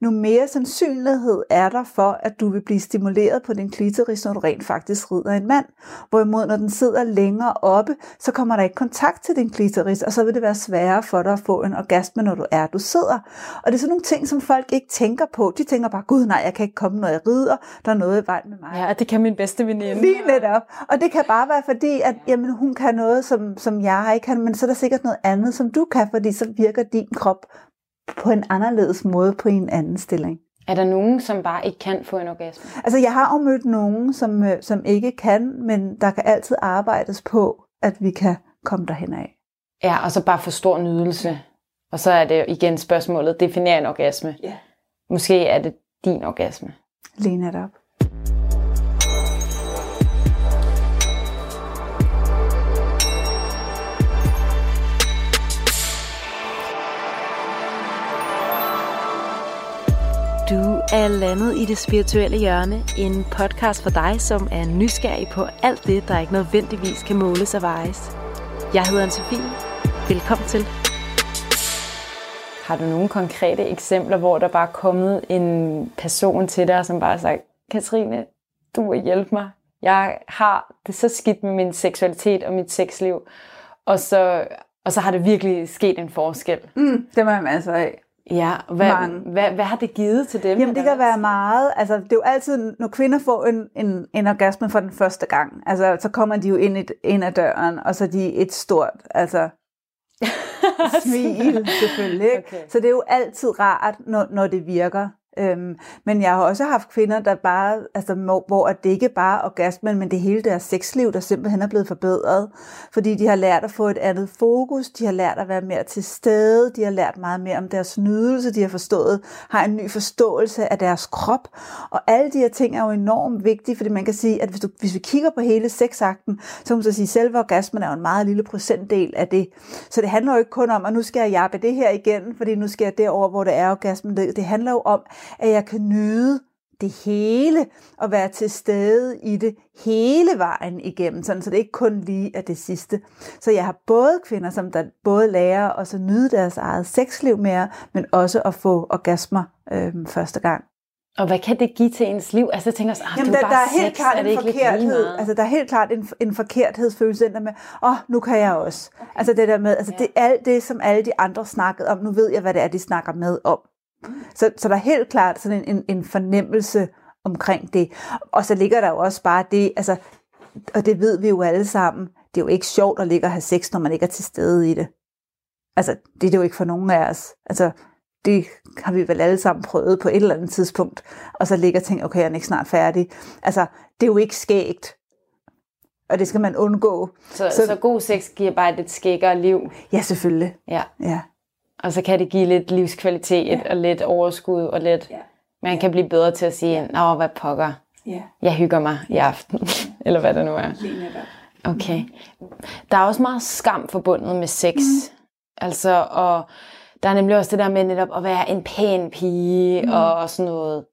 nu mere sandsynlighed er der for, at du vil blive stimuleret på din klitoris, når du rent faktisk rider en mand. Hvorimod, når den sidder længere oppe, så kommer der ikke kontakt til din klitoris, og så vil det være sværere for dig at få en orgasme, når du er, du sidder. Og det er sådan nogle ting, som folk ikke tænker på. De tænker bare, gud nej, jeg kan ikke komme, når jeg rider. Der er noget i vejen med mig. Ja, det kan min bedste veninde. Lige netop. Og det kan bare være fordi, at jamen, hun kan noget, som, som jeg ikke kan, men så er der sikkert noget andet, som du kan, fordi så virker din krop på en anderledes måde på en anden stilling. Er der nogen, som bare ikke kan få en orgasme? Altså, jeg har jo mødt nogen, som, øh, som ikke kan, men der kan altid arbejdes på, at vi kan komme derhen af. Ja, og så bare få stor nydelse. Og så er det igen spørgsmålet, definerer en orgasme. Ja. Måske er det din orgasme. Lige netop. Du er landet i det spirituelle hjørne, en podcast for dig, som er nysgerrig på alt det, der ikke nødvendigvis kan måles og vejes. Jeg hedder Anne-Sophie. Velkommen til. Har du nogle konkrete eksempler, hvor der bare er kommet en person til dig, som bare har sagt, Katrine, du må hjælpe mig. Jeg har det så skidt med min seksualitet og mit sexliv. Og så, og så har det virkelig sket en forskel. Mm, det må jeg masser af. Ja, hvad, Mange. hvad, hvad har det givet til dem? Jamen det kan være meget, altså det er jo altid, når kvinder får en, en, en orgasme for den første gang, altså så kommer de jo ind, et, ind ad døren, og så er de et stort, altså smil selvfølgelig. Ikke? Okay. Så det er jo altid rart, når, når det virker. Øhm, men jeg har også haft kvinder, der bare, altså, hvor, hvor at det ikke bare er orgasmen, men det hele deres sexliv, der simpelthen er blevet forbedret. Fordi de har lært at få et andet fokus, de har lært at være mere til stede, de har lært meget mere om deres nydelse, de har forstået, har en ny forståelse af deres krop. Og alle de her ting er jo enormt vigtige, fordi man kan sige, at hvis, du, hvis vi kigger på hele sexakten, så kan man så sige, at selve orgasmen er jo en meget lille procentdel af det. Så det handler jo ikke kun om, at nu skal jeg jappe det her igen, fordi nu skal jeg derover, hvor det er orgasmen. Det, det handler jo om, at jeg kan nyde det hele og være til stede i det hele vejen igennem, sådan, så det ikke kun lige er det sidste. Så jeg har både kvinder, som der både lærer at så nyde deres eget sexliv mere, men også at få orgasmer øhm, første gang. Og hvad kan det give til ens liv? Altså jeg tænker så, ah, Jamen, det der, er der bare er helt sex, klart er det en forkerthed. Altså, der er helt klart en, en forkerthedsfølelse der med, åh, oh, nu kan jeg også. Okay. Altså det der med, altså det er alt det, som alle de andre snakkede om. Nu ved jeg, hvad det er, de snakker med om. Så, så der er helt klart sådan en, en, en fornemmelse omkring det. Og så ligger der jo også bare det, altså, og det ved vi jo alle sammen, det er jo ikke sjovt at ligge og have sex, når man ikke er til stede i det. Altså, det er det jo ikke for nogen af os. Altså, det har vi vel alle sammen prøvet på et eller andet tidspunkt, og så ligger og tænker, okay, jeg er ikke snart færdig. Altså, det er jo ikke skægt, og det skal man undgå. Så, så- så, så god sex giver bare et lidt skækkere liv. Ja, selvfølgelig. Ja. Ja. Og så kan det give lidt livskvalitet ja. og lidt overskud og lidt... Ja. Man kan blive bedre til at sige, nå, hvad pokker. Ja. Jeg hygger mig i aften. Eller hvad det nu er. Okay. Der er også meget skam forbundet med sex. Mm. Altså, og der er nemlig også det der med netop at være en pæn pige, mm. og sådan noget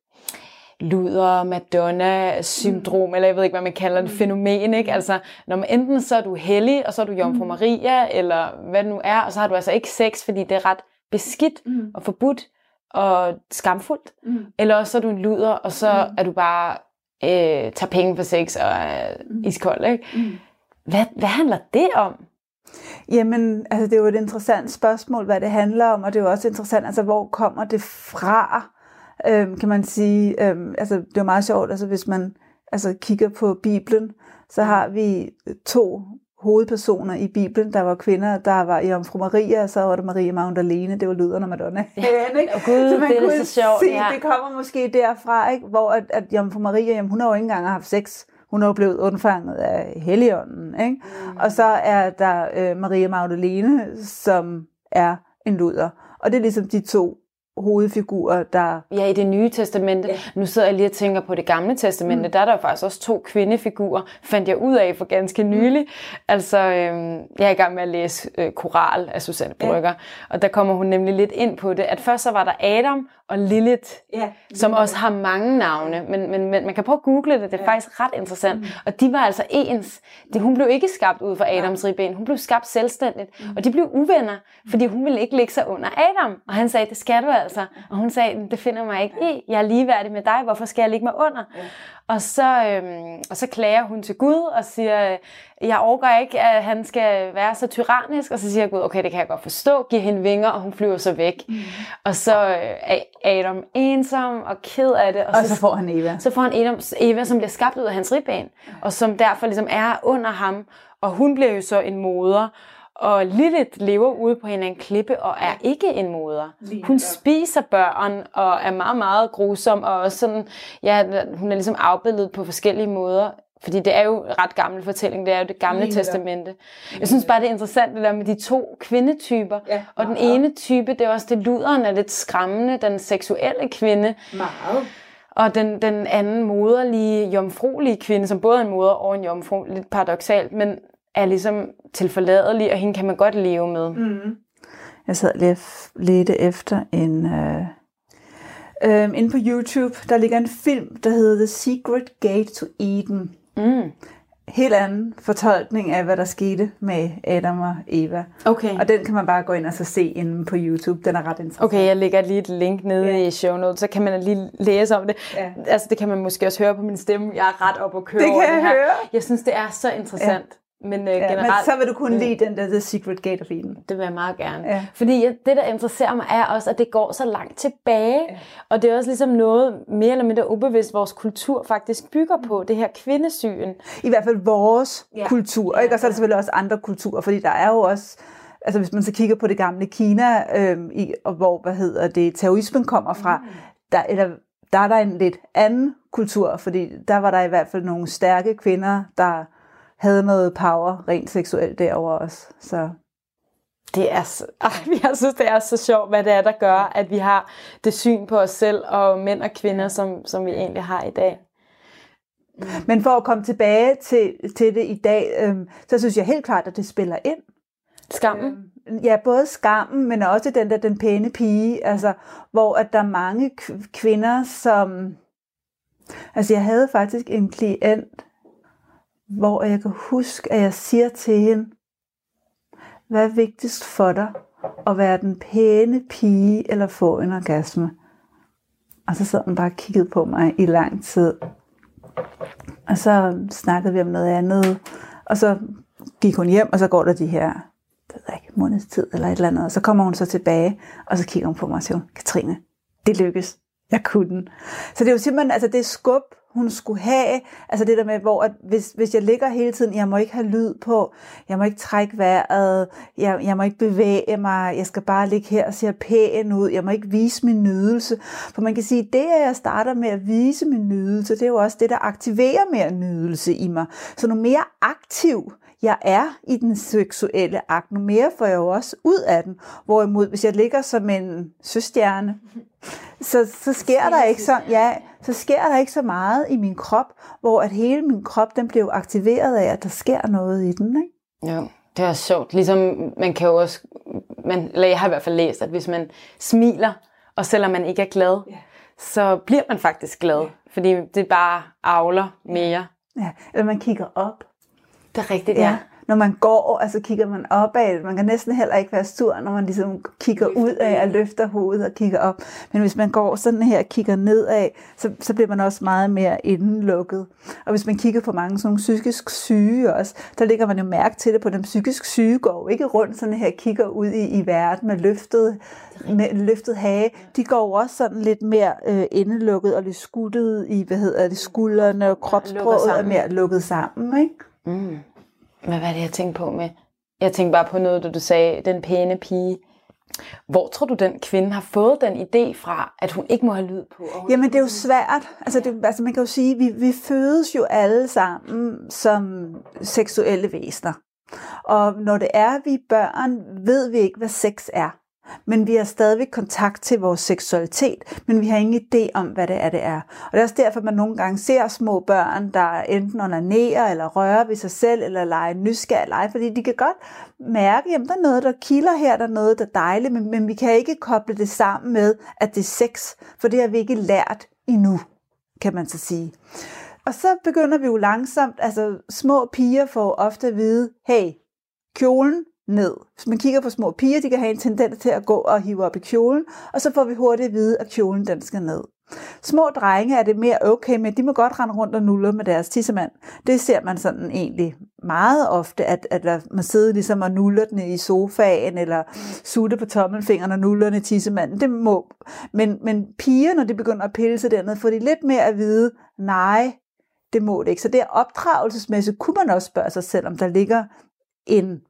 luder, Madonna-syndrom, mm. eller jeg ved ikke, hvad man kalder det, fænomen, ikke? Altså, når man enten så er du hellig, og så er du Jomfru Maria, eller hvad det nu er, og så har du altså ikke sex, fordi det er ret beskidt Mm. og forbudt og skamfuldt. Mm. Eller også så er du en luder, og så Mm. er du bare øh, tager penge for sex og er iskold, ikke? Mm. Hvad, hvad handler det om? Jamen, altså det er jo et interessant spørgsmål, hvad det handler om, og det er jo også interessant, altså hvor kommer det fra, øhm, kan man sige. Øhm, altså det er meget sjovt, altså hvis man altså, kigger på Bibelen, så har vi to hovedpersoner i Bibelen, der var kvinder, der var Jomfru Maria, og så var der Maria Magdalene, det var Lyderne Madonna. Ja, ikke? Og gud, så man det er kunne så sjovt, se, ja. det kommer måske derfra, ikke? hvor at, at Jomfru Maria, jamen, hun har jo ikke engang haft sex. Hun er jo blevet undfanget af Helligånden. Ikke? Mm. Og så er der øh, Maria Magdalene, som er en luder. Og det er ligesom de to hovedfigurer, der... Ja, i det nye testamente. Ja. Nu sidder jeg lige og tænker på det gamle testamente. Mm. Der er der faktisk også to kvindefigurer, fandt jeg ud af for ganske nylig. Mm. Altså, øhm, jeg er i gang med at læse øh, Koral af Susanne Brygger, ja. og der kommer hun nemlig lidt ind på det, at først så var der Adam og Lilith, Ja, som også har mange navne, men, men, men man kan prøve at google det, det er ja. faktisk ret interessant. Mm. Og de var altså ens. Det, hun blev ikke skabt ud fra Adams ribben, hun blev skabt selvstændigt, mm. og de blev uvenner, fordi hun ville ikke ligge sig under Adam. Og han sagde, det skal du altså. Og hun sagde, det finder mig ikke i, jeg er ligeværdig med dig, hvorfor skal jeg ligge mig under? Ja. Og, så, øhm, og så klager hun til Gud og siger, jeg overgår ikke, at han skal være så tyrannisk. Og så siger Gud, okay, det kan jeg godt forstå, giv hende vinger, og hun flyver så væk. Mm. Og så øh, er Adam ensom og ked af det. Og så får han Eva. Så får han Adam, Eva, som bliver skabt ud af hans ribben, og som derfor ligesom er under ham. Og hun bliver jo så en moder. Og Lilith lever ude på en, en klippe og er ikke en moder. Hun spiser børn og er meget, meget grusom. Og også sådan, ja, hun er ligesom afbildet på forskellige måder. Fordi det er jo ret gammel fortælling, det er jo det gamle Lige testamente. Jeg synes bare, det er interessant det der med de to kvindetyper. Ja, og den ene type, det er også det luderen er lidt skræmmende, den seksuelle kvinde. Meget. Og den, den anden moderlige, jomfruelige kvinde, som både er en moder og en jomfru, lidt paradoxalt, men er ligesom tilforladelig, og hende kan man godt leve med. Mm. Jeg sad lige og ledte efter en... Øh, øh, inde på YouTube, der ligger en film, der hedder The Secret Gate to Eden. Mm. helt anden fortolkning af, hvad der skete med Adam og Eva. Okay. Og den kan man bare gå ind og så se inde på YouTube. Den er ret interessant. Okay, jeg lægger lige et link nede Ja. i show notes, så kan man lige læse om det. Ja. Altså, det kan man måske også høre på min stemme. Jeg er ret op at køre Det over kan jeg det her. høre. Jeg synes, det er så interessant. Ja. Men øh, Ja, generelt... men så vil du kunne Mm. lide den der The Secret Gate of Eden. Det vil jeg meget gerne. Ja. Fordi jeg- det, der interesserer mig, er også, at det går så langt tilbage. Ja. Og det er også ligesom noget mere eller mindre ubevidst, vores kultur faktisk bygger på. Det her kvindesyn. I hvert fald vores Ja. kultur, Ja, ikke? og så er der selvfølgelig også andre kulturer, fordi der er jo også, altså hvis man så kigger på det gamle Kina, øhm, i, og hvor, hvad hedder det, terrorismen kommer fra, mm. der, eller, der er der en lidt anden kultur, fordi der var der i hvert fald nogle stærke kvinder, der havde noget power rent seksuelt derover også. Så Det er så, jeg synes, det er så sjovt, hvad det er, der gør, at vi har det syn på os selv og mænd og kvinder, som, som vi egentlig har i dag. Men for at komme tilbage til, til det i dag, øhm, så synes jeg helt klart, at det spiller ind. Skammen. Øhm, Ja, både skammen, men også den der den pæne pige, altså, hvor at der er mange kvinder, som... Altså, jeg havde faktisk en klient, hvor jeg kan huske, at jeg siger til hende, hvad er vigtigst for dig? At være den pæne pige, eller få en orgasme? Og så sad hun bare og kiggede på mig i lang tid. Og så snakkede vi om noget andet, og så gik hun hjem, og så går der de her det ved jeg ikke, måneds tid eller et eller andet. Og så kommer hun så tilbage, og så kigger hun på mig og siger, Katrine, det lykkes. Jeg kunne den. Så det er jo simpelthen, altså det skub, hun skulle have, altså det der med, hvor at hvis, hvis jeg ligger hele tiden, jeg må ikke have lyd på, jeg må ikke trække vejret, jeg, jeg må ikke bevæge mig, jeg skal bare ligge her og se pæn ud, jeg må ikke vise min nydelse. For man kan sige, det at jeg starter med at vise min nydelse, det er jo også det, der aktiverer mere nydelse i mig. Så nu mere aktiv jeg er i den seksuelle akt, nu mere får jeg jo også ud af den. Hvorimod, hvis jeg ligger som en søstjerne, så, så sker der ikke så, ja, så sker der ikke så meget i min krop, hvor at hele min krop, den bliver jo aktiveret af, at der sker noget i den. Ikke? Jo, det er sjovt. Ligesom man kan jo også, man, eller jeg har i hvert fald læst, at hvis man smiler, og selvom man ikke er glad, Ja. så bliver man faktisk glad. Fordi det bare avler mere. Ja, eller man kigger op. Det er rigtigt, Ja. Når man går, altså kigger man opad. Man kan næsten heller ikke være sur, når man ligesom kigger ud af og løfter hovedet og kigger op. Men hvis man går sådan her og kigger nedad, så, så bliver man også meget mere indenlukket. Og hvis man kigger på mange sådan psykisk syge også, der ligger man jo mærke til det på den psykisk syge går ikke rundt sådan her og kigger ud i, i verden med løftet, med løftet hage. De går også sådan lidt mere øh, indelukket og lidt skuttet i, hvad hedder det, skuldrene og kropsproget er mere lukket sammen, ikke? Mm. Hvad er det, jeg tænkte på med? Jeg tænkte bare på noget, du sagde, den pæne pige. Hvor tror du, den kvinde har fået den idé fra, at hun ikke må have lyd på? Jamen det er jo svært. Altså, det, altså man kan jo sige, vi, vi fødes jo alle sammen som seksuelle væsener. Og når det er, vi er børn, ved vi ikke, hvad sex er. Men vi har stadigvæk kontakt til vores seksualitet, men vi har ingen idé om, hvad det er, det er. Og det er også derfor, man nogle gange ser små børn, der enten onanerer eller rører ved sig selv, eller leger nysgerrig lege, fordi de kan godt mærke, at der er noget, der kilder her, der er noget, der er dejligt, men, men vi kan ikke koble det sammen med, at det er sex, for det har vi ikke lært endnu, kan man så sige. Og så begynder vi jo langsomt, altså små piger får ofte at vide, hey, kjolen ned. Hvis man kigger på små piger, de kan have en tendens til at gå og hive op i kjolen, og så får vi hurtigt at vide, at kjolen den skal ned. Små drenge er det mere okay med, de må godt rende rundt og nulle med deres tissemand. Det ser man sådan egentlig meget ofte, at, at man sidder ligesom og nuller den i sofaen, eller sutte på tommelfingeren og nuller den i tissemanden. Det må. Men, men piger, når de begynder at pille sig dernede, får de lidt mere at vide, nej, det må det ikke. Så det er opdragelsesmæssigt, kunne man også spørge sig selv, om der ligger en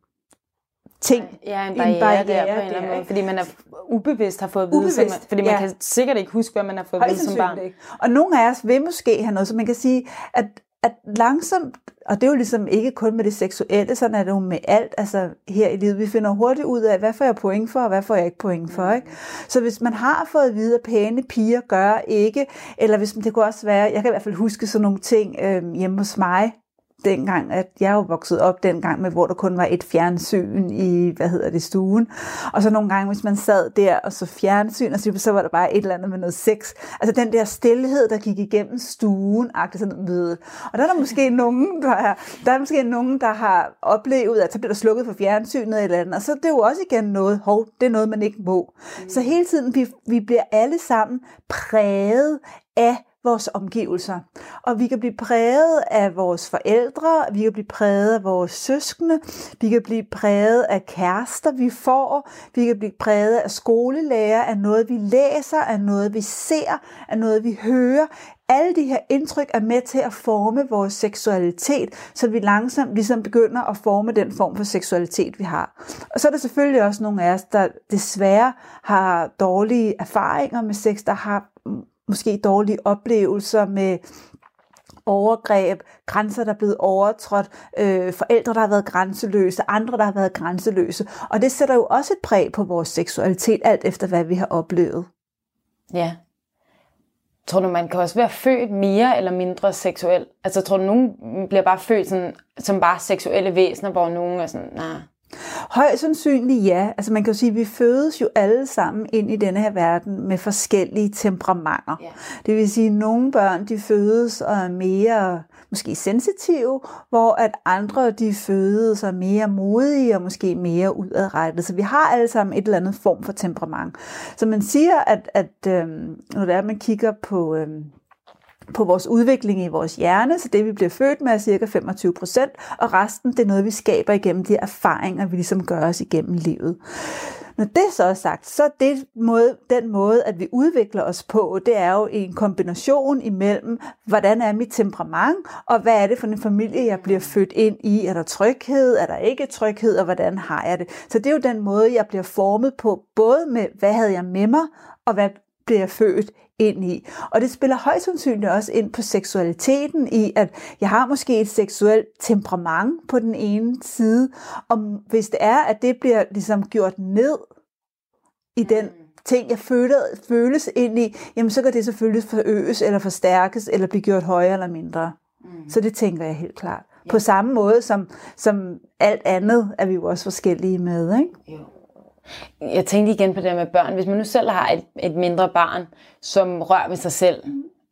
ting, Ja, en en barriere, barriere der på en eller anden måde, fordi man er ubevidst har fået at vide, Ubevidst, man, fordi man ja. kan sikkert ikke huske, hvad man har fået at vide som barn. ikke. Og nogle af os vil måske have noget, så man kan sige, at, at langsomt, og det er jo ligesom ikke kun med det seksuelle, sådan er det jo med alt altså her i livet. Vi finder hurtigt ud af, hvad får jeg point for, og hvad får jeg ikke point for. Ikke? Så hvis man har fået at vide, at pæne piger gør ikke, eller hvis det kunne også være, jeg kan i hvert fald huske sådan nogle ting øh, hjemme hos mig, dengang, at jeg jo vokset op dengang med, hvor der kun var et fjernsyn i, hvad hedder det, stuen. Og så nogle gange, hvis man sad der og så fjernsyn, og så, så var der bare et eller andet med noget sex. Altså den der stillhed, der gik igennem stuen, agte sådan noget. Og der er der måske nogen, der, er, der er måske nogen, der har oplevet, at så bliver der slukket for fjernsynet eller andet. Og så det er jo også igen noget, hov, det er noget, man ikke må. Mm. Så hele tiden, vi, vi bliver alle sammen præget af vores omgivelser. Og vi kan blive præget af vores forældre, vi kan blive præget af vores søskende, vi kan blive præget af kærester, vi får, vi kan blive præget af skolelærer, af noget, vi læser, af noget, vi ser, af noget, vi hører. Alle de her indtryk er med til at forme vores seksualitet, så vi langsomt ligesom begynder at forme den form for seksualitet, vi har. Og så er der selvfølgelig også nogle af os, der desværre har dårlige erfaringer med sex, der har måske dårlige oplevelser med overgreb, grænser, der er blevet overtrådt, øh, forældre, der har været grænseløse, andre, der har været grænseløse. Og det sætter jo også et præg på vores seksualitet, alt efter hvad vi har oplevet. Ja. Tror du, man kan også være født mere eller mindre seksuel? Altså tror du, nogen bliver bare født sådan, som bare seksuelle væsener, hvor nogen er sådan, nej, nah, Højst sandsynligt ja. Altså man kan jo sige, at vi fødes jo alle sammen ind i denne her verden med forskellige temperamenter. Yeah. Det vil sige, at nogle børn de fødes og er mere måske sensitive, hvor at andre de fødes og er mere modige og måske mere udadrettet. Så vi har alle sammen et eller andet form for temperament. Så man siger, at, at øhm, når det er, at man kigger på øhm, på vores udvikling i vores hjerne, så det vi bliver født med er cirka 25 procent, og resten det er noget, vi skaber igennem de erfaringer, vi ligesom gør os igennem livet. Når det så er sagt, så er det måde, den måde, at vi udvikler os på, det er jo en kombination imellem, hvordan er mit temperament, og hvad er det for en familie, jeg bliver født ind i? Er der tryghed? Er der ikke tryghed? Og hvordan har jeg det? Så det er jo den måde, jeg bliver formet på, både med, hvad havde jeg med mig, og hvad bliver født ind i. Og det spiller højst sandsynligt også ind på seksualiteten i, at jeg har måske et seksuelt temperament på den ene side, og hvis det er, at det bliver ligesom gjort ned i den mm. ting, jeg føler, føles ind i, jamen så kan det selvfølgelig forøges eller forstærkes, eller blive gjort højere eller mindre. Mm. Så det tænker jeg helt klart. Ja. På samme måde som, som alt andet er vi jo også forskellige med, ikke? Jo. Jeg tænkte igen på det med børn. Hvis man nu selv har et, et mindre barn, som rører ved sig selv,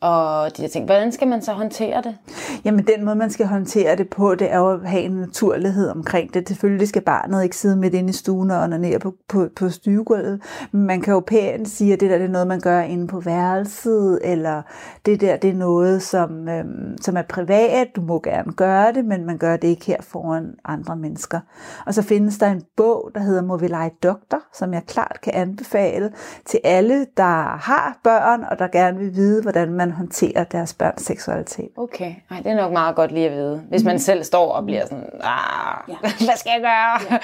og de der ting. hvordan skal man så håndtere det? Jamen den måde, man skal håndtere det på, det er jo at have en naturlighed omkring det. Selvfølgelig skal barnet ikke sidde midt inde i stuen og ned på, på, på stuegulvet. Man kan jo pænt sige, at det der det er noget, man gør inde på værelset, eller det der det er noget, som, øhm, som er privat. Du må gerne gøre det, men man gør det ikke her foran andre mennesker. Og så findes der en bog, der hedder Må vi lege doktor, som jeg klart kan anbefale til alle, der har børn, og der gerne vil vide, hvordan man man håndterer deres børns seksualitet. Okay, Ej, det er nok meget godt lige at vide. Hvis man mm. selv står og bliver sådan, ah, ja. hvad skal jeg gøre? Ja.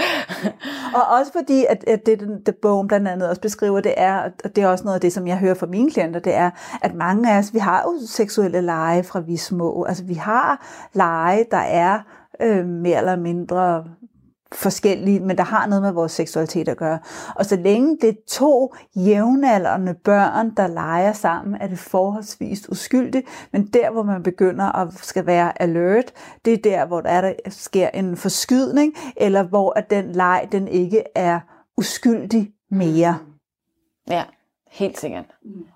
og også fordi, at, at det, det bogen blandt andet også beskriver, det er, og det er også noget af det, som jeg hører fra mine klienter, det er, at mange af os, vi har jo seksuelle lege fra vi små. Altså vi har lege, der er øh, mere eller mindre forskellige, men der har noget med vores seksualitet at gøre. Og så længe det er to jævnaldrende børn, der leger sammen, er det forholdsvis uskyldigt, men der, hvor man begynder at skal være alert, det er der, hvor der, er, der sker en forskydning, eller hvor at den leg, den ikke er uskyldig mere. Ja, helt sikkert.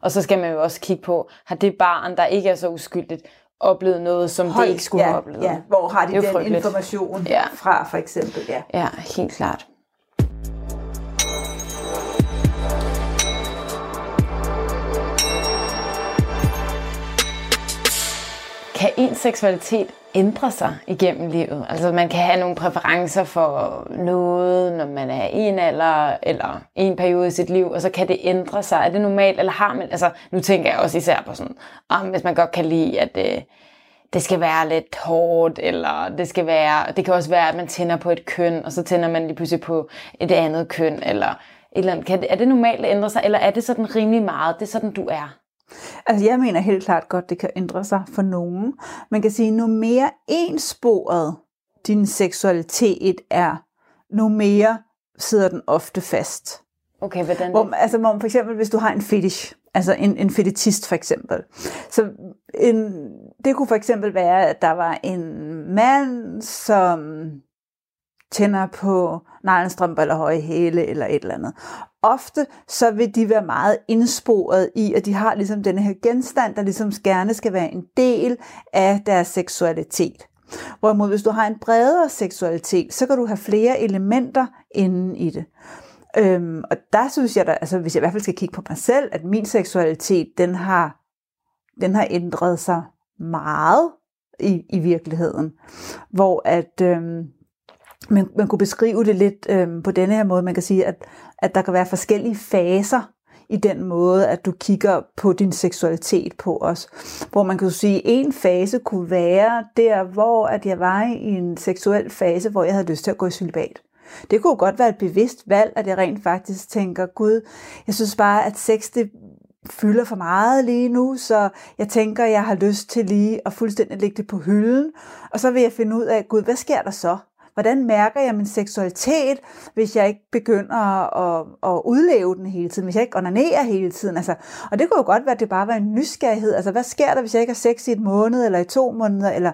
Og så skal man jo også kigge på, har det barn, der ikke er så uskyldigt, oplevet noget, som Hold, det ikke skulle ja, have oplevet. Ja, hvor har de den frygteligt. information ja. fra, for eksempel? Ja. ja, helt klart. Kan en seksualitet ændre sig igennem livet? Altså man kan have nogle præferencer for noget, når man er i en alder eller en periode i sit liv, og så kan det ændre sig. Er det normalt, eller har man, altså nu tænker jeg også især på sådan, ah, om hvis man godt kan lide, at øh, det skal være lidt hårdt, eller det skal være, det kan også være, at man tænder på et køn, og så tænder man lige pludselig på et andet køn, eller et eller andet. Kan det, er det normalt at ændre sig, eller er det sådan rimelig meget, det er sådan, du er? Altså jeg mener helt klart godt, det kan ændre sig for nogen. Man kan sige, nu mere ensporet din seksualitet er, nu mere sidder den ofte fast. Okay, hvordan hvor, altså, hvor, for eksempel, hvis du har en fetish, altså en, en fetishist for eksempel. Så en, det kunne for eksempel være, at der var en mand, som tænder på neglestrømper eller høje hæle eller et eller andet. Ofte så vil de være meget indsporet i, at de har ligesom denne her genstand, der ligesom gerne skal være en del af deres seksualitet. Hvorimod hvis du har en bredere seksualitet, så kan du have flere elementer inden i det. Øhm, og der synes jeg, da, altså hvis jeg i hvert fald skal kigge på mig selv, at min seksualitet, den har, den har ændret sig meget i, i virkeligheden. Hvor at øhm, man, man kunne beskrive det lidt øhm, på denne her måde. Man kan sige, at, at der kan være forskellige faser i den måde, at du kigger på din seksualitet på os. Hvor man kan sige, at en fase kunne være der, hvor at jeg var i en seksuel fase, hvor jeg havde lyst til at gå i celibat. Det kunne godt være et bevidst valg, at jeg rent faktisk tænker, gud, jeg synes bare, at sex det fylder for meget lige nu, så jeg tænker, jeg har lyst til lige at fuldstændig lægge det på hylden, og så vil jeg finde ud af, gud, hvad sker der så? Hvordan mærker jeg min seksualitet, hvis jeg ikke begynder at, at udleve den hele tiden, hvis jeg ikke onanerer hele tiden? Altså, og det kunne jo godt være, at det bare var en nysgerrighed. Altså, hvad sker der, hvis jeg ikke har sex i et måned, eller i to måneder, eller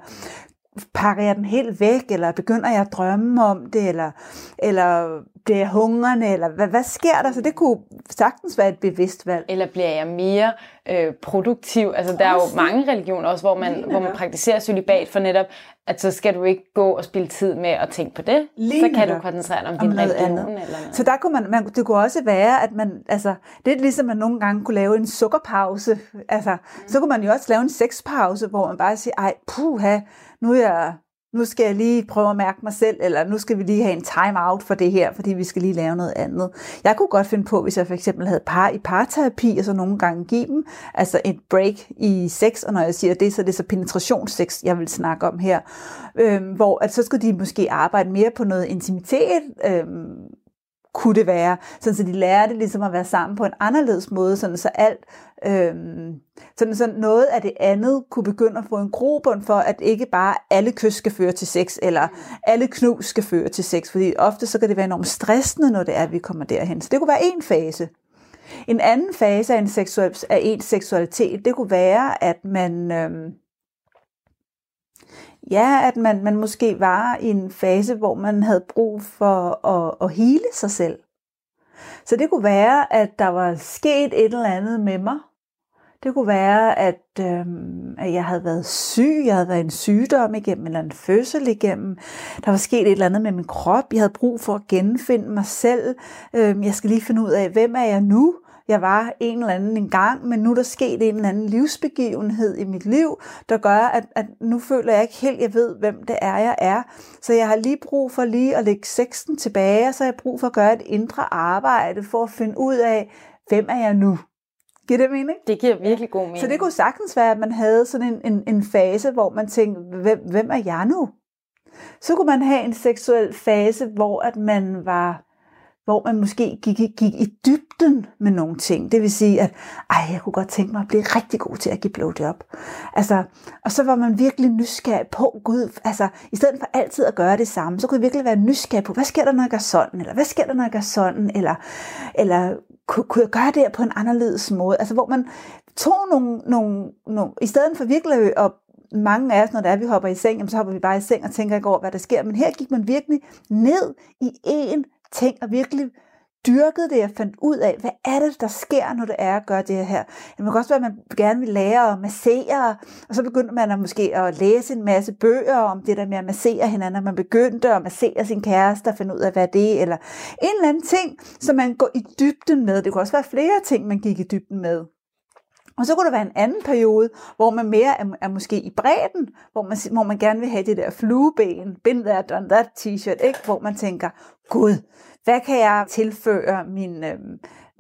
pakker jeg den helt væk, eller begynder jeg at drømme om det, eller, eller bliver jeg hungrende, eller hvad, hvad sker der? Så det kunne sagtens være et bevidst valg. Eller bliver jeg mere øh, produktiv? Altså der er jo mange religioner også, hvor man, hvor man praktiserer celibat for netop, at så skal du ikke gå og spille tid med at tænke på det. Lige så kan du koncentrere dig om, om din religion. Andet. Eller noget. Så der kunne man, man, det kunne også være, at man, altså, det er ligesom, at man nogle gange kunne lave en sukkerpause. Altså, mm. så kunne man jo også lave en sexpause, hvor man bare siger, ej, puha, nu er jeg nu skal jeg lige prøve at mærke mig selv, eller nu skal vi lige have en time-out for det her, fordi vi skal lige lave noget andet. Jeg kunne godt finde på, hvis jeg for eksempel havde par i parterapi, og så nogle gange give dem altså et break i sex, og når jeg siger det, så er det så penetrationssex, jeg vil snakke om her, øhm, hvor at så skulle de måske arbejde mere på noget intimitet, øhm, kunne det være, sådan så de lærte ligesom at være sammen på en anderledes måde, sådan så alt, øh, sådan så noget af det andet kunne begynde at få en grobund for, at ikke bare alle kys skal føre til sex, eller alle knus skal føre til sex, fordi ofte så kan det være enormt stressende, når det er, at vi kommer derhen. Så det kunne være en fase. En anden fase af en, seksuel, af en seksualitet, det kunne være, at man, Øh, Ja, at man, man måske var i en fase, hvor man havde brug for at, at hele sig selv. Så det kunne være, at der var sket et eller andet med mig. Det kunne være, at, øhm, at jeg havde været syg, jeg havde været en sygdom igennem, eller en fødsel igennem. Der var sket et eller andet med min krop. Jeg havde brug for at genfinde mig selv. Øhm, jeg skal lige finde ud af, hvem er jeg nu? Jeg var en eller anden en gang, men nu er der sket en eller anden livsbegivenhed i mit liv, der gør, at, at nu føler jeg ikke helt, jeg ved, hvem det er, jeg er. Så jeg har lige brug for lige at lægge sexen tilbage, og så har jeg brug for at gøre et indre arbejde for at finde ud af, hvem er jeg nu? Giver det mening? Det giver virkelig god mening. Så det kunne sagtens være, at man havde sådan en, en, en fase, hvor man tænkte, hvem, hvem er jeg nu? Så kunne man have en seksuel fase, hvor at man var hvor man måske gik, gik i dybden med nogle ting. Det vil sige, at ej, jeg kunne godt tænke mig at blive rigtig god til at give blowjob. Altså, og så var man virkelig nysgerrig på, gud, altså, i stedet for altid at gøre det samme, så kunne jeg virkelig være nysgerrig på, hvad sker der, når jeg gør sådan, eller hvad sker der, når jeg gør sådan, eller, eller kunne, kunne jeg gøre det på en anderledes måde? Altså, hvor man tog nogle, nogle, nogle i stedet for virkelig at mange af os, når det er, vi hopper i seng, så hopper vi bare i seng og tænker ikke over, hvad der sker. Men her gik man virkelig ned i en ting og virkelig dyrkede det jeg fandt ud af, hvad er det, der sker, når det er at gøre det her. Det kan også være, at man gerne vil lære at massere, og så begyndte man at måske at læse en masse bøger om det der med at massere hinanden, og man begyndte at massere sin kæreste og finde ud af, hvad det er, eller en eller anden ting, som man går i dybden med. Det kunne også være flere ting, man gik i dybden med. Og så kunne der være en anden periode, hvor man mere er, er måske i bredden, hvor man, hvor man gerne vil have det der flueben, been there, done that t-shirt, ikke? hvor man tænker, gud, hvad kan jeg tilføre min, øh,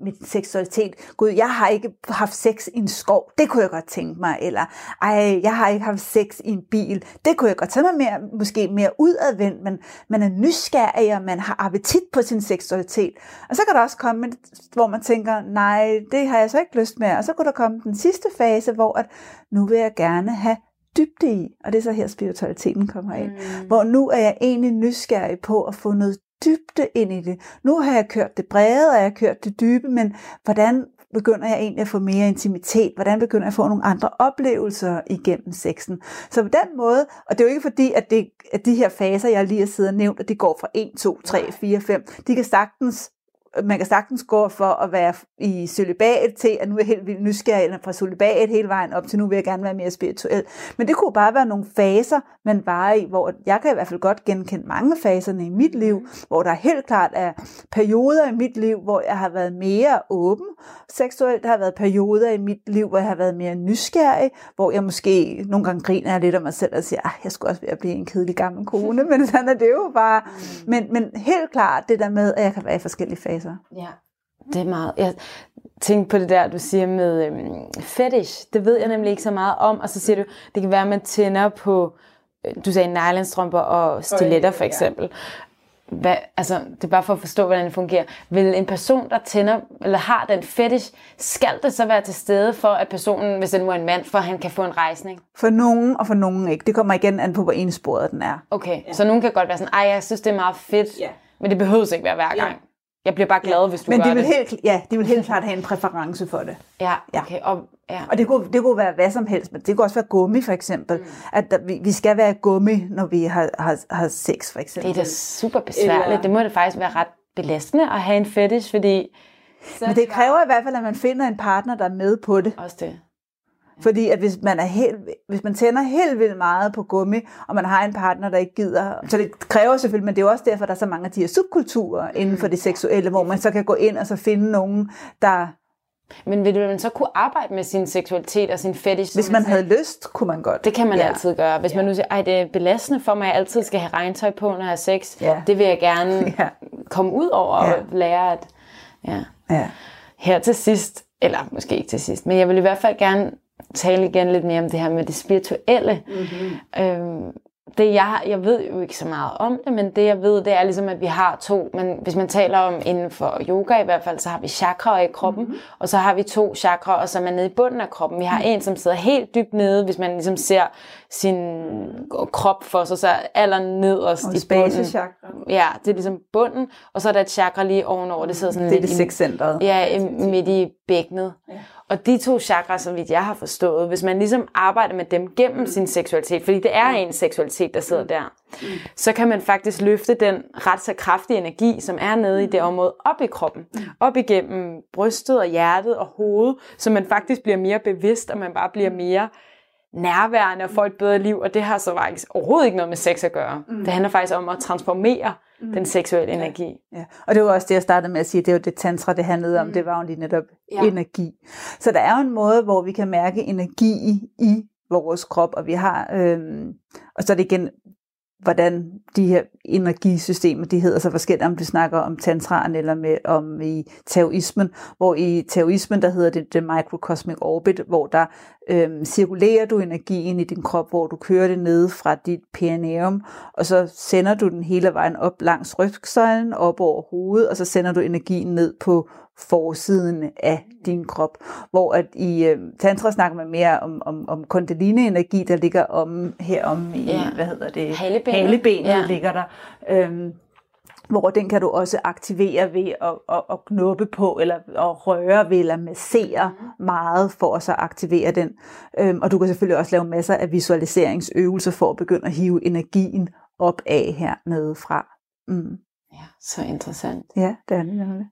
min seksualitet? Gud, jeg har ikke haft sex i en skov, det kunne jeg godt tænke mig. Eller, ej, jeg har ikke haft sex i en bil, det kunne jeg godt tænke mig mere, måske mere udadvendt, men man er nysgerrig, og man har appetit på sin seksualitet. Og så kan der også komme, hvor man tænker, nej, det har jeg så ikke lyst med. Og så kunne der komme den sidste fase, hvor at, nu vil jeg gerne have dybde i, og det er så her spiritualiteten kommer ind, mm. hvor nu er jeg egentlig nysgerrig på at få noget dybde ind i det. Nu har jeg kørt det brede, og jeg har kørt det dybe, men hvordan begynder jeg egentlig at få mere intimitet? Hvordan begynder jeg at få nogle andre oplevelser igennem sexen? Så på den måde, og det er jo ikke fordi, at, det, at de her faser, jeg lige har siddet og nævnt, at de går fra 1, 2, 3, 4, 5, de kan sagtens man kan sagtens gå for at være i celibat til, at nu er jeg helt vildt nysgerrig, eller fra celibat hele vejen op til nu vil jeg gerne være mere spirituel. Men det kunne bare være nogle faser, man var i, hvor jeg kan i hvert fald godt genkende mange faserne i mit liv, hvor der helt klart er perioder i mit liv, hvor jeg har været mere åben seksuelt. Der har været perioder i mit liv, hvor jeg har været mere nysgerrig, hvor jeg måske nogle gange griner lidt af mig selv og siger, at jeg skulle også være at blive en kedelig gammel kone, men sådan er det jo bare. Men, men helt klart det der med, at jeg kan være i forskellige faser faser. Ja, det er meget. Jeg tænkte på det der, du siger med øhm, fetish. Det ved jeg nemlig ikke så meget om. Og så siger du, det kan være, at man tænder på, øh, du sagde nylonstrømper og stiletter for eksempel. Hvad, altså, det er bare for at forstå, hvordan det fungerer. Vil en person, der tænder, eller har den fetish, skal det så være til stede for, at personen, hvis det nu er en mand, for at han kan få en rejsning? For nogen, og for nogen ikke. Det kommer igen an på, hvor ensporet den er. Okay, ja. så nogen kan godt være sådan, ej, jeg synes, det er meget fedt, ja. men det behøver ikke være hver gang. Ja. Jeg bliver bare glad, ja. hvis du Men gør de vil det. Helt, ja, de vil helt klart have en præference for det. Ja, okay. Og, ja. og det, kunne, det kunne være hvad som helst, men det kunne også være gummi for eksempel. Mm. At der, vi, vi skal være gummi, når vi har, har, har sex for eksempel. Det er da super besværligt. Eller... Det må det faktisk være ret belastende at have en fetish, fordi... Men det kræver i hvert fald, at man finder en partner, der er med på det. Også det. Fordi at hvis man, er helt, hvis man tænder helt vildt meget på gummi, og man har en partner, der ikke gider, så det kræver selvfølgelig, men det er jo også derfor, der er så mange af de her subkulturer inden for det seksuelle, hvor man så kan gå ind og så finde nogen, der... Men vil man så kunne arbejde med sin seksualitet og sin fetish? Hvis man havde lyst, kunne man godt. Det kan man ja. altid gøre. Hvis ja. man nu siger, at det er belastende for mig, at jeg altid skal have regntøj på, når jeg har sex, ja. det vil jeg gerne ja. komme ud over ja. og lære at... Ja. ja. Her til sidst, eller måske ikke til sidst, men jeg vil i hvert fald gerne tale igen lidt mere om det her med det spirituelle. Mm-hmm. Øhm, det jeg, jeg ved jo ikke så meget om det, men det jeg ved, det er ligesom, at vi har to, men hvis man taler om inden for yoga i hvert fald, så har vi chakraer i kroppen, mm-hmm. og så har vi to chakraer, som er nede i bunden af kroppen. Vi har mm-hmm. en, som sidder helt dybt nede, hvis man ligesom ser sin krop for sig, så aller nederst og i bunden. Ja, det er ligesom bunden, og så er der et chakra lige ovenover, det sidder sådan det er det sexcentret. Ja, midt i bækkenet. Ja. Og de to chakra, som vidt jeg har forstået, hvis man ligesom arbejder med dem gennem sin seksualitet, fordi det er en seksualitet, der sidder der, så kan man faktisk løfte den ret så kraftige energi, som er nede i det område, op i kroppen. Op igennem brystet og hjertet og hovedet, så man faktisk bliver mere bevidst, og man bare bliver mere nærværende og får et bedre liv, og det har så faktisk overhovedet ikke noget med sex at gøre. Mm. Det handler faktisk om at transformere mm. den seksuelle energi. Ja. Og det var også det, jeg startede med at sige, det var det tantra, det handlede om, mm. det var jo lige netop ja. energi. Så der er jo en måde, hvor vi kan mærke energi i vores krop, og vi har, øhm, og så er det igen hvordan de her energisystemer, de hedder så forskelligt, om vi snakker om tantraen eller med, om i taoismen, hvor i taoismen, der hedder det The Microcosmic Orbit, hvor der øhm, cirkulerer du energien i din krop, hvor du kører det ned fra dit perineum, og så sender du den hele vejen op langs rygsøjlen, op over hovedet, og så sender du energien ned på forsiden af din krop. Hvor at i øh, tantra snakker man mere om, om, om kundalini-energi, der ligger om her om i, ja. hvad hedder det? Halebenet. Halebenet ja. ligger der. Øhm, hvor den kan du også aktivere ved at, at, at knuppe på, eller at røre ved, eller massere mm. meget for at så aktivere den. Øhm, og du kan selvfølgelig også lave masser af visualiseringsøvelser for at begynde at hive energien op af hernede fra. Mm. Ja, så interessant. Ja, det er det.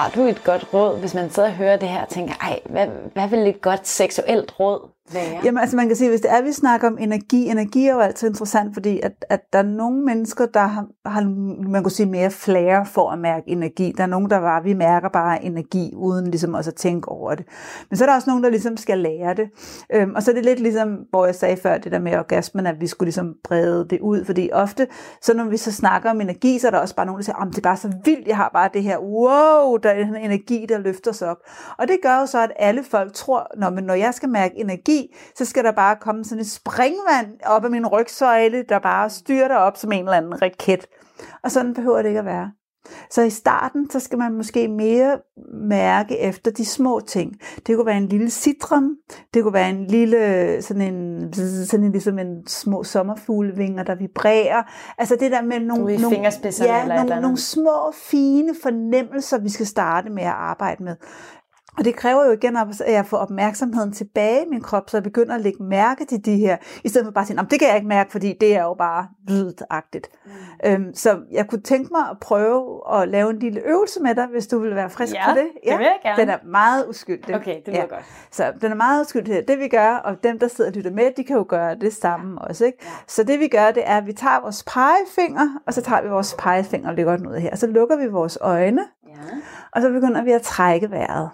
Har du et godt råd, hvis man sidder og hører det her og tænker, ej, hvad, hvad vil et godt seksuelt råd være? Jamen altså man kan sige, hvis det er, at vi snakker om energi, energi er jo altid interessant, fordi at, at der er nogle mennesker, der har, har, man kunne sige, mere flere for at mærke energi. Der er nogen, der bare, vi mærker bare energi, uden ligesom også at tænke over det. Men så er der også nogen, der ligesom skal lære det. Øhm, og så er det lidt ligesom, hvor jeg sagde før, det der med orgasmen, at vi skulle ligesom brede det ud, fordi ofte, så når vi så snakker om energi, så er der også bare nogen, der siger, det er bare så vildt, jeg har bare det her, wow, der er en energi, der løfter sig op. Og det gør jo så, at alle folk tror, når, men når jeg skal mærke energi, så skal der bare komme sådan et springvand op af min rygsøjle, der bare styrter op som en eller anden raket. Og sådan behøver det ikke at være. Så i starten, så skal man måske mere mærke efter de små ting. Det kunne være en lille citron, det kunne være en lille, sådan en, sådan en ligesom en små sommerfuglevinger, der vibrerer. Altså det der med nogle, nogle, ja, eller nogle, eller nogle små, fine fornemmelser, vi skal starte med at arbejde med. Og det kræver jo igen, at jeg får opmærksomheden tilbage i min krop, så jeg begynder at lægge mærke til de her, i stedet for bare at sige, det kan jeg ikke mærke, fordi det er jo bare lydagtigt. Mm. Øhm, så jeg kunne tænke mig at prøve at lave en lille øvelse med dig, hvis du vil være frisk ja, på det. Ja, det vil jeg gerne. Den er meget uskyldig. Okay, det lyder ja. godt. Så den er meget uskyldig. Det vi gør, og dem der sidder og lytter med, de kan jo gøre det samme ja. også. Ikke? Ja. Så det vi gør, det er, at vi tager vores pegefinger, og så tager vi vores pegefinger og lægger den ud her. Og så lukker vi vores øjne, ja. og så begynder vi at trække vejret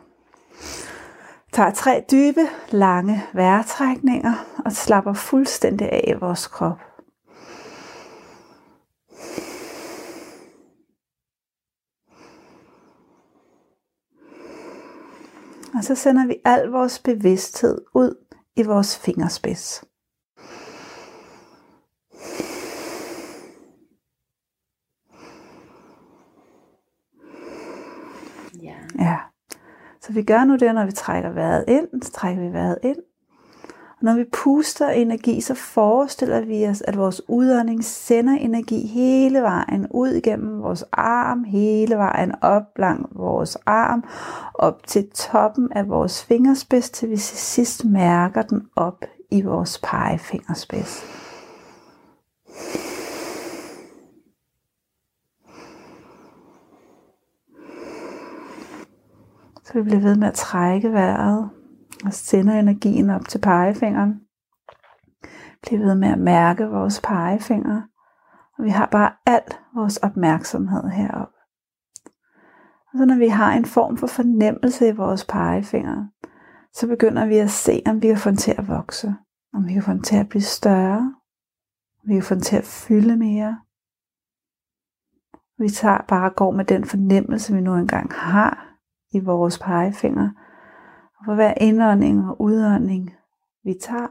tager tre dybe, lange vejrtrækninger og slapper fuldstændig af i vores krop. Og så sender vi al vores bevidsthed ud i vores fingerspids. Ja. Ja. Så vi gør nu det, når vi trækker vejret ind, så trækker vi vejret ind. Og når vi puster energi, så forestiller vi os, at vores udånding sender energi hele vejen ud igennem vores arm, hele vejen op langs vores arm, op til toppen af vores fingerspids, til vi til sidst mærker den op i vores pegefingerspids. Så vi bliver ved med at trække vejret og sender energien op til pegefingeren. Bliver ved med at mærke vores pegefinger. Og vi har bare alt vores opmærksomhed herop. Og så når vi har en form for fornemmelse i vores pegefinger, så begynder vi at se, om vi kan få den til at vokse. Om vi kan få den til at blive større. Om vi kan få den til at fylde mere. Vi tager bare og går med den fornemmelse, vi nu engang har i vores pegefinger. Og for hver indånding og udånding, vi tager,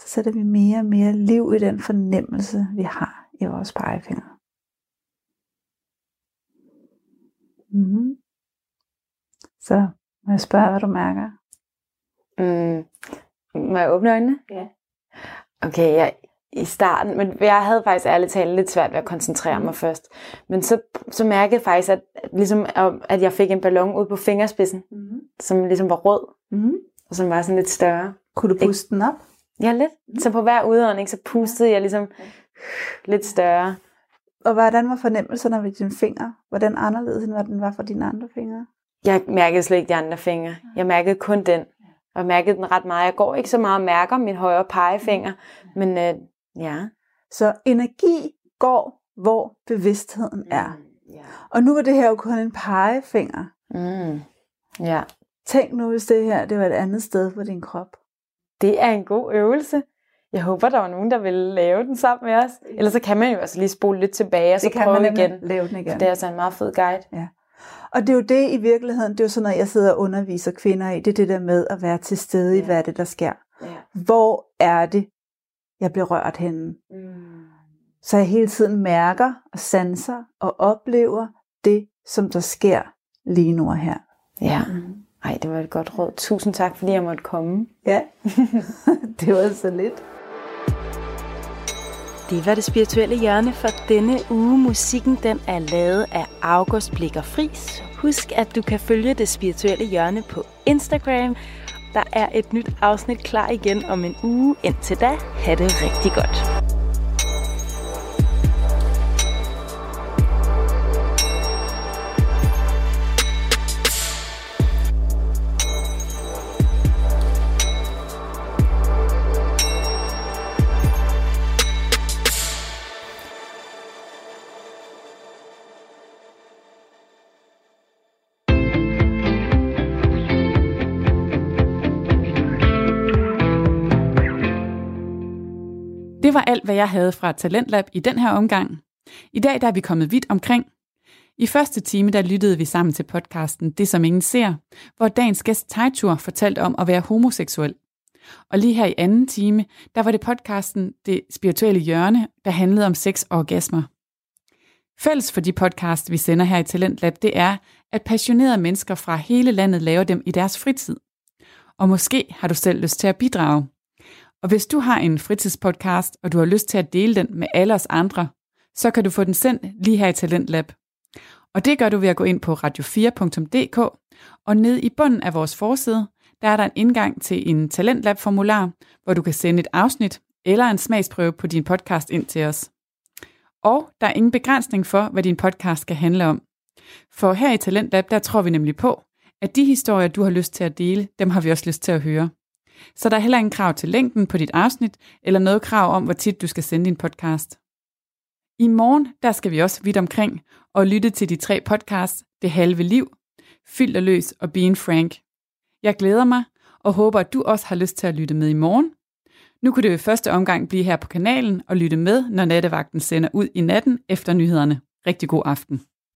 så sætter vi mere og mere liv i den fornemmelse, vi har i vores pegefinger. Mm. Så må jeg spørge, hvad du mærker? Mm. Må jeg åbne øjnene? Ja. Okay, jeg, i starten, men jeg havde faktisk ærligt talt lidt svært ved at koncentrere mig først. Men så, så mærkede jeg faktisk, at, ligesom, at jeg fik en ballon ud på fingerspidsen, Mm. som ligesom var rød, Mm. og som var sådan lidt større. Kunne du puste den op? Ja, lidt. Så på hver udånding, så pustede jeg ligesom lidt større. Og hvordan var fornemmelserne ved dine fingre? Hvordan anderledes end hvad den var for dine andre fingre? Jeg mærkede slet ikke de andre fingre. Jeg mærkede kun den. Og jeg mærkede den ret meget. Jeg går ikke så meget og mærker min højre pegefinger. Men øh, ja. Så energi går, hvor bevidstheden er. Ja. Og nu var det her jo kun en pegefinger. Mm. Ja. Tænk nu, hvis det her det var et andet sted på din krop. Det er en god øvelse. Jeg håber, der var nogen, der ville lave den sammen med os. Ellers så kan man jo altså lige spole lidt tilbage og så det kan prøve man igen. lave den igen. Det er altså en meget fed guide. Og det er jo det i virkeligheden, det er jo sådan noget, jeg sidder og underviser kvinder i. Det er det der med at være til stede i, Ja. hvad er det, der sker. Ja. Hvor er det, jeg bliver rørt henne? Mm. Så jeg hele tiden mærker og sanser og oplever det, som der sker lige nu og her. Ja. Ej, det var et godt råd. Tusind tak, fordi jeg måtte komme. Ja, det var så lidt. Det var det spirituelle hjørne for denne uge. Musikken den er lavet af August Blikker Fris. Husk, at du kan følge det spirituelle hjørne på Instagram. Der er et nyt afsnit klar igen om en uge. Indtil da, have det rigtig godt. Alt, hvad jeg havde fra Talentlab i den her omgang. I dag der er vi kommet vidt omkring. I første time der lyttede vi sammen til podcasten Det som ingen ser, hvor dagens gæst Tejtur fortalte om at være homoseksuel. Og lige her i anden time, der var det podcasten Det spirituelle hjørne, der handlede om sex og orgasmer. Fælles for de podcast, vi sender her i Talentlab, det er, at passionerede mennesker fra hele landet laver dem i deres fritid. Og måske har du selv lyst til at bidrage. Og hvis du har en fritidspodcast, og du har lyst til at dele den med alle os andre, så kan du få den sendt lige her i Talentlab. Og det gør du ved at gå ind på radio4.dk, og ned i bunden af vores forside, der er der en indgang til en Talentlab-formular, hvor du kan sende et afsnit eller en smagsprøve på din podcast ind til os. Og der er ingen begrænsning for, hvad din podcast skal handle om. For her i Talentlab, der tror vi nemlig på, at de historier, du har lyst til at dele, dem har vi også lyst til at høre. Så der er heller ingen krav til længden på dit afsnit, eller noget krav om, hvor tit du skal sende din podcast. I morgen, der skal vi også vidt omkring og lytte til de tre podcasts, Det halve liv, Fyldt og løs og Being Frank. Jeg glæder mig, og håber, at du også har lyst til at lytte med i morgen. Nu kunne det jo i første omgang blive her på kanalen og lytte med, når nattevagten sender ud i natten efter nyhederne. Rigtig god aften.